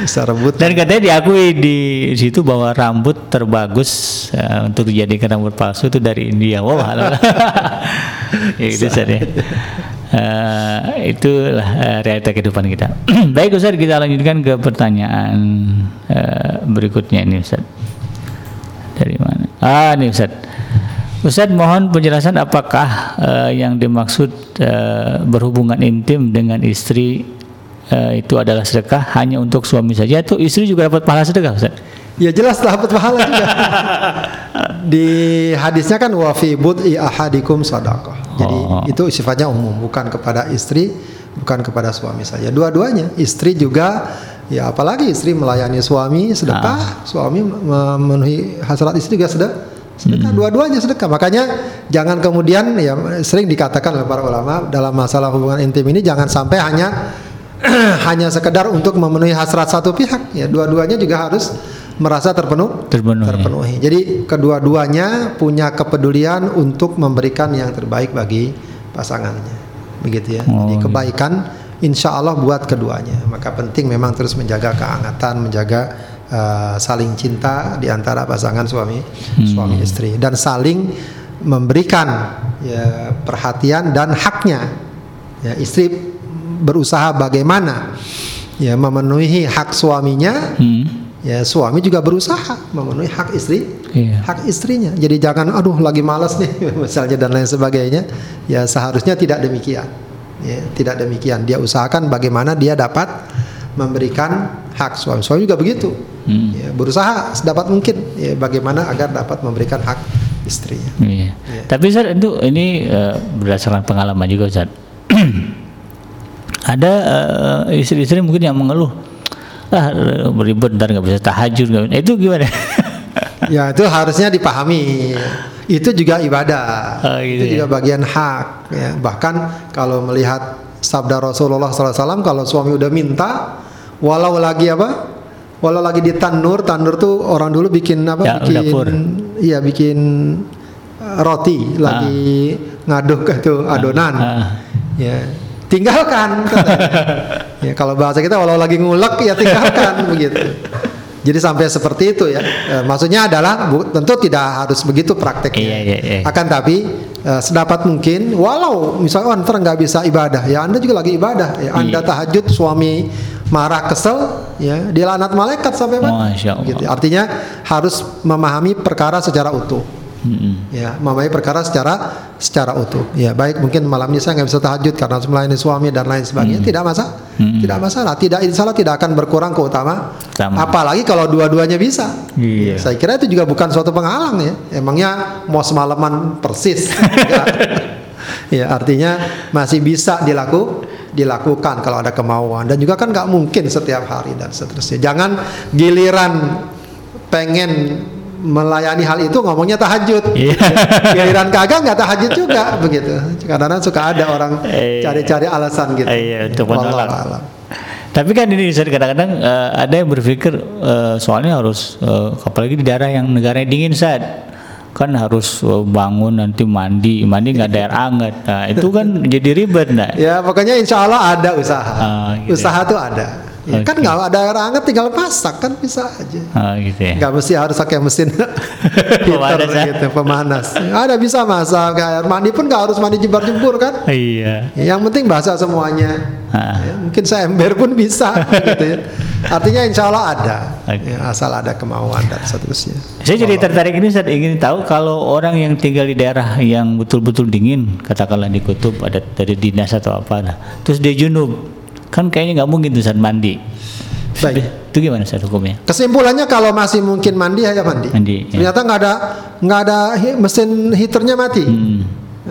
S1: bisa rebut
S2: Dan katanya diakui di situ bahwa rambut terbagus eh, untuk dijadikan rambut palsu itu dari India. Wow, ya itu ya. Eh, itulah eh, realita kehidupan kita. Baik Ustaz, kita lanjutkan ke pertanyaan eh, berikutnya ini Ustaz. Dari mana? Ah, ini Ustaz. Ustaz mohon penjelasan apakah eh, yang dimaksud eh, berhubungan intim dengan istri eh, itu adalah sedekah hanya untuk suami saja atau istri juga dapat pahala sedekah Ustaz?
S1: Ya jelas dapat pahala juga. Di hadisnya kan wa fi bud'i ahadikum sadaqah. Jadi
S2: Oh.
S1: itu sifatnya umum, bukan kepada istri, bukan kepada suami saja. Dua-duanya, istri juga ya apalagi istri melayani suami sedekah, suami memenuhi hasrat istri juga sedekah. Sedekah dua-duanya sedekah. Makanya jangan kemudian ya sering dikatakan oleh para ulama dalam masalah hubungan intim ini jangan sampai hanya hanya sekedar untuk memenuhi hasrat satu pihak ya dua-duanya juga harus merasa terpenuh
S2: Terpenuhi.
S1: terpenuhi. Jadi kedua-duanya punya kepedulian untuk memberikan yang terbaik bagi pasangannya. Begitu ya.
S2: Oh,
S1: Jadi
S2: iya.
S1: kebaikan insya Allah buat keduanya. Maka penting memang terus menjaga kehangatan, menjaga uh, saling cinta di antara pasangan suami suami istri dan saling memberikan ya perhatian dan haknya. Ya, istri berusaha bagaimana ya memenuhi hak suaminya.
S2: Hmm.
S1: Ya suami juga berusaha memenuhi hak istri,
S2: Iya.
S1: hak istrinya. Jadi jangan, aduh lagi malas nih, misalnya dan lain sebagainya. Ya seharusnya tidak demikian. Ya, tidak demikian. Dia usahakan bagaimana dia dapat memberikan hak suami. Suami juga begitu.
S2: Hmm.
S1: Ya, berusaha sedapat mungkin ya, bagaimana agar dapat memberikan hak istrinya.
S2: Iya. Tapi Ustaz itu ini eh, berdasarkan pengalaman juga Ustaz. Ada eh, istri-istri mungkin yang mengeluh, ah beribut ntar nggak bisa tahajud, bisa." itu gimana?
S1: Ya itu harusnya dipahami. Itu juga ibadah.
S2: Oh, gitu
S1: itu
S2: ya.
S1: juga bagian hak. Ya. Bahkan kalau melihat sabda Rasulullah SAW, kalau suami udah minta, walau lagi apa? Walau lagi di tanur, tanur tuh orang dulu bikin apa?
S2: Ya,
S1: bikin,
S2: dapur.
S1: iya bikin uh, roti, lagi ngaduk itu adonan.
S2: Ah.
S1: Ya, tinggalkan. ya, kalau bahasa kita walau lagi ngulek ya tinggalkan begitu. Jadi sampai seperti itu ya. Eh, maksudnya adalah bu- tentu tidak harus begitu prakteknya.
S2: Iya, iya, iya.
S1: Akan tapi eh, sedapat mungkin walau misalnya oh, ntar nggak bisa ibadah ya Anda juga lagi ibadah ya Anda
S2: Iya.
S1: tahajud suami marah kesel ya. Dilaknat malaikat sampai mana? Gitu. Artinya harus memahami perkara secara utuh.
S2: Mm-mm.
S1: ya memahami perkara secara secara utuh. Ya baik mungkin malam ini saya nggak bisa tahajud karena harus melayani suami dan lain sebagainya. Tidak masalah.
S2: Hmm.
S1: tidak masalah. Tidak insya Allah tidak akan berkurang keutama.
S2: Utama.
S1: apalagi kalau dua-duanya bisa.
S2: Iya.
S1: saya kira itu juga bukan suatu penghalang ya. Emangnya mau semalaman persis? Ya artinya masih bisa dilaku dilakukan kalau ada kemauan. Dan juga kan nggak mungkin setiap hari dan seterusnya. Jangan giliran pengen melayani hal itu ngomongnya tahajud.
S2: Iya.
S1: giliran kagak nggak tahajud juga begitu. Karena suka ada orang
S2: Iya.
S1: cari-cari alasan gitu.
S2: Iya, untuk menolak. Tapi kan ini kadang-kadang eh, ada yang berpikir eh, soalnya harus eh, apalagi di daerah yang negaranya dingin saat kan harus eh, bangun nanti mandi mandi nggak ada air hangat nah itu kan jadi ribet nah
S1: Ya pokoknya insya Allah ada usaha.
S2: Ah, gitu
S1: usaha tuh ada. Ya, Kan
S2: Oke.
S1: nggak ada air hangat tinggal masak kan bisa aja.
S2: Ah, gitu ya
S1: Nggak mesti harus pakai mesin heater
S2: Pemanas, ya?
S1: gitu, pemanas. Ada bisa masak air mandi pun nggak harus mandi jemur-jemur kan.
S2: iya
S1: Yang penting basah semuanya.
S2: Ah.
S1: Ya, mungkin saya ember pun bisa gitu ya. Artinya insya Allah ada.
S2: Oke.
S1: Ya, asal ada kemauan dan seterusnya.
S2: saya jadi tertarik ini saya ingin tahu kalau orang yang tinggal di daerah yang betul-betul dingin katakanlah di kutub ada dari dinas atau apa nah terus dia junub kan kayaknya nggak mungkin tuh saat mandi
S1: Baik.
S2: itu gimana saat hukumnya
S1: Kesimpulannya kalau masih mungkin mandi ya mandi.
S2: Mandi, ya.
S1: Ternyata nggak ada nggak ada mesin heaternya mati.
S2: Hmm.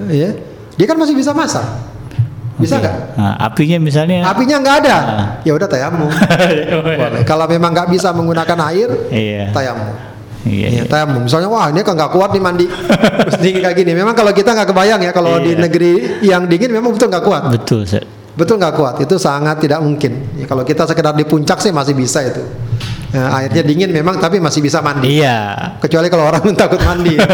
S1: Ya. Dia kan masih bisa masak. Bisa nggak?
S2: Nah, apinya misalnya
S1: Apinya nggak ada.
S2: Ah.
S1: Ya udah tayamum. Boleh. Kalau memang nggak bisa menggunakan air,
S2: Iya.
S1: tayamum.
S2: Iya,
S1: Ya,
S2: iya.
S1: tayamum. Misalnya wah ini kan nggak kuat nih mandi. Terus dingin kayak gini. Memang kalau kita nggak kebayang ya kalau di
S2: Iya.
S1: negeri yang dingin memang betul nggak kuat.
S2: Betul, Ustaz.
S1: Betul nggak kuat. Itu sangat tidak mungkin. Ya, kalau kita sekedar di puncak sih masih bisa itu. Ya, airnya dingin memang tapi masih bisa mandi.
S2: Iya.
S1: kecuali kalau orang takut mandi ya.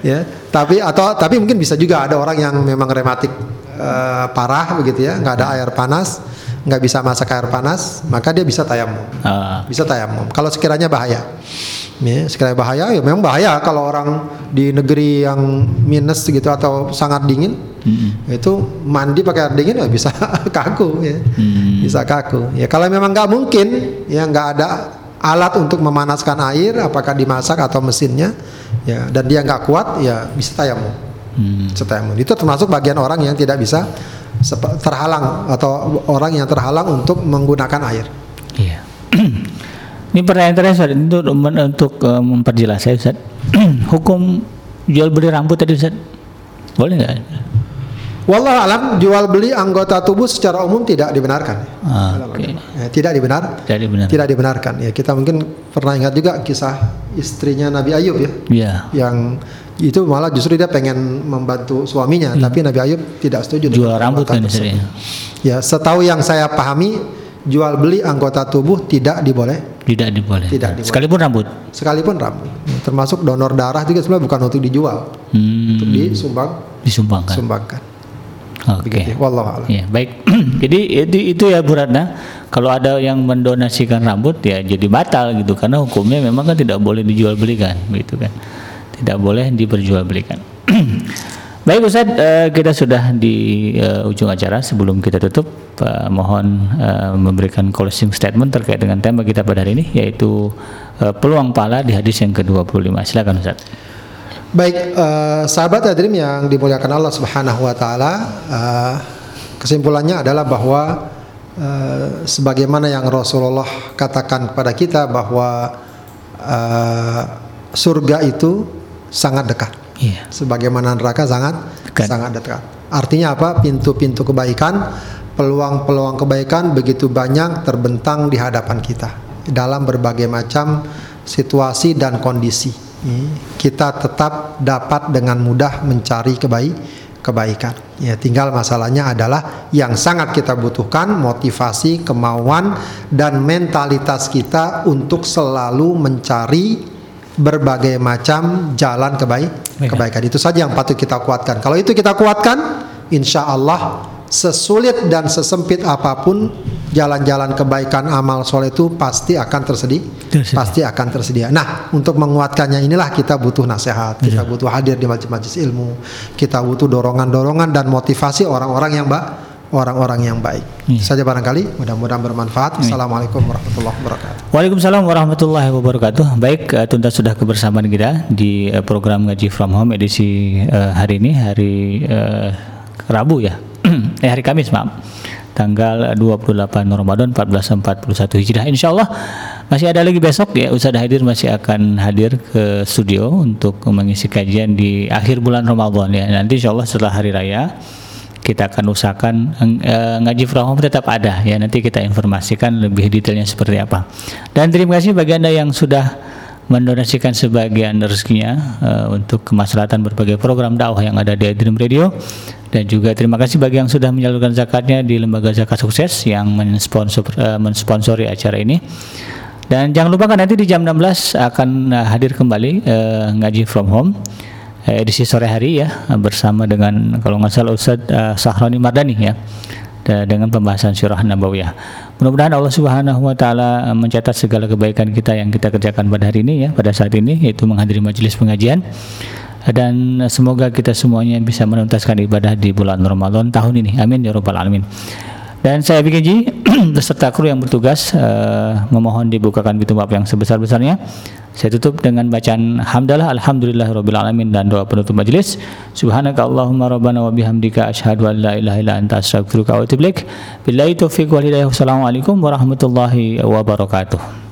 S1: ya tapi atau tapi mungkin bisa juga ada orang yang memang rematik eh, parah begitu ya nggak ada air panas nggak bisa masak air panas maka dia bisa tayamum.
S2: Ah,
S1: bisa tayamum. Kalau sekiranya bahaya. Ya, sekiranya bahaya ya memang bahaya kalau orang di negeri yang minus gitu atau sangat dingin
S2: mm,
S1: itu mandi pakai air dingin ya bisa kaku ya.
S2: Hmm.
S1: bisa kaku. Ya kalau memang nggak mungkin ya nggak ada alat untuk memanaskan air apakah dimasak atau mesinnya ya dan dia nggak kuat ya bisa tayamum.
S2: Mm.
S1: bisa tayamum. Itu termasuk bagian orang yang tidak bisa terhalang atau orang yang terhalang untuk menggunakan air
S2: Iya. Ini pertanyaan terakhir Ustaz, untuk untuk eh, memperjelas saya Ustaz. Hukum jual beli rambut tadi Ustaz. Boleh nggak?
S1: Wallah alam jual beli anggota tubuh secara umum tidak dibenarkan
S2: Ah, Oke.
S1: Ya, tidak dibenar
S2: Jadi benar.
S1: tidak dibenarkan ya kita mungkin pernah ingat juga kisah istrinya Nabi Ayub ya
S2: Iya.
S1: yang itu malah justru dia pengen membantu suaminya tapi Nabi Ayub tidak setuju
S2: Hmm. Jual rambut kan
S1: ya setahu yang saya pahami jual beli anggota tubuh tidak diboleh
S2: Tidak diboleh.
S1: Tidak diboleh.
S2: Sekalipun rambut.
S1: sekalipun rambut termasuk donor darah juga sebenarnya bukan untuk dijual
S2: Hmm,
S1: untuk disumbang
S2: disumbangkan.
S1: sumbangkan
S2: Oke.
S1: Wallahu a'lam.
S2: Ya, baik. jadi itu, itu ya Bu Ratna, kalau ada yang mendonasikan rambut ya jadi batal gitu karena hukumnya memang kan tidak boleh dijual belikan gitu kan. Tidak boleh diperjualbelikan. Baik Ustadz, eh, kita sudah di eh, ujung acara. Sebelum kita tutup, eh, mohon memberikan closing statement terkait dengan tema kita pada hari ini, yaitu peluang pala di hadis yang ke-25. Silakan Ustadz.
S1: Baik, eh, sahabat hadirin yang dimuliakan Allah Subhanahu wa taala, eh, kesimpulannya adalah bahwa eh, sebagaimana yang Rasulullah katakan kepada kita bahwa eh, surga itu sangat dekat.
S2: Iya.
S1: Sebagaimana neraka sangat
S2: Dekat.
S1: sangat dekat. Artinya apa? Pintu-pintu kebaikan, peluang-peluang kebaikan begitu banyak terbentang di hadapan kita dalam berbagai macam situasi dan kondisi. Hmm, Kita tetap dapat dengan mudah mencari kebaik kebaikan. Ya, tinggal masalahnya adalah yang sangat kita butuhkan motivasi, kemauan dan mentalitas kita untuk selalu mencari berbagai macam jalan kebaik
S2: Baik.
S1: kebaikan. Itu saja yang patut kita kuatkan. Kalau itu kita kuatkan, insya Allah sesulit dan sesempit apa pun jalan-jalan kebaikan amal soleh itu pasti akan tersedia,
S2: Tersedia.
S1: pasti akan tersedia. Nah, untuk menguatkannya inilah kita butuh nasihat, kita butuh hadir di majelis ilmu, kita butuh dorongan-dorongan dan motivasi orang-orang yang baik, orang-orang yang baik.
S2: Iya.
S1: Saja barangkali, mudah-mudahan bermanfaat. Assalamualaikum warahmatullahi wabarakatuh.
S2: Waalaikumsalam warahmatullahi wabarakatuh. Baik, eh, tuntas sudah kebersamaan kita di eh, program Ngaji From Home edisi eh, hari ini, hari Rabu ya. eh hari Kamis, maaf. Tanggal 28 Ramadan 1441 Hijriah. Insya Allah masih ada lagi besok ya Ustaz Hadir masih akan hadir ke studio untuk mengisi kajian di akhir bulan Ramadan ya. Nanti insya Allah setelah hari raya kita akan usahakan eh, ngaji from home tetap ada. Ya nanti kita informasikan lebih detailnya seperti apa. Dan terima kasih bagi anda yang sudah mendonasikan sebagian rezekinya eh, untuk kemaslahatan berbagai program dakwah yang ada di Dream Radio. Dan juga terima kasih bagi yang sudah menyalurkan zakatnya di lembaga zakat sukses yang mensponsor eh, mensponsori acara ini. Dan jangan lupa kan nanti di jam 16 akan hadir kembali eh, ngaji from home edisi sore hari ya bersama dengan kalau nggak salah Ustadz eh, Sahroni Mardani ya dengan pembahasan surah Nabawiyah. Mudah-mudahan Allah Subhanahu wa taala eh, mencatat segala kebaikan kita yang kita kerjakan pada hari ini ya, pada saat ini yaitu menghadiri majelis pengajian dan eh, semoga kita semuanya bisa menuntaskan ibadah di bulan Ramadan tahun ini. Amin ya rabbal alamin. Dan saya bikin beserta kru yang bertugas eh, memohon dibukakan pintu maaf yang sebesar-besarnya. Saya tutup dengan bacaan hamdalah alhamdulillahirabbil alamin dan doa penutup majelis. Subhanaka Allahumma rabbana wa bihamdika asyhadu an la ilaha illa anta astaghfiruka wa atubu ilaik. Billahi taufiq wal hidayah. Wassalamualaikum warahmatullahi wabarakatuh.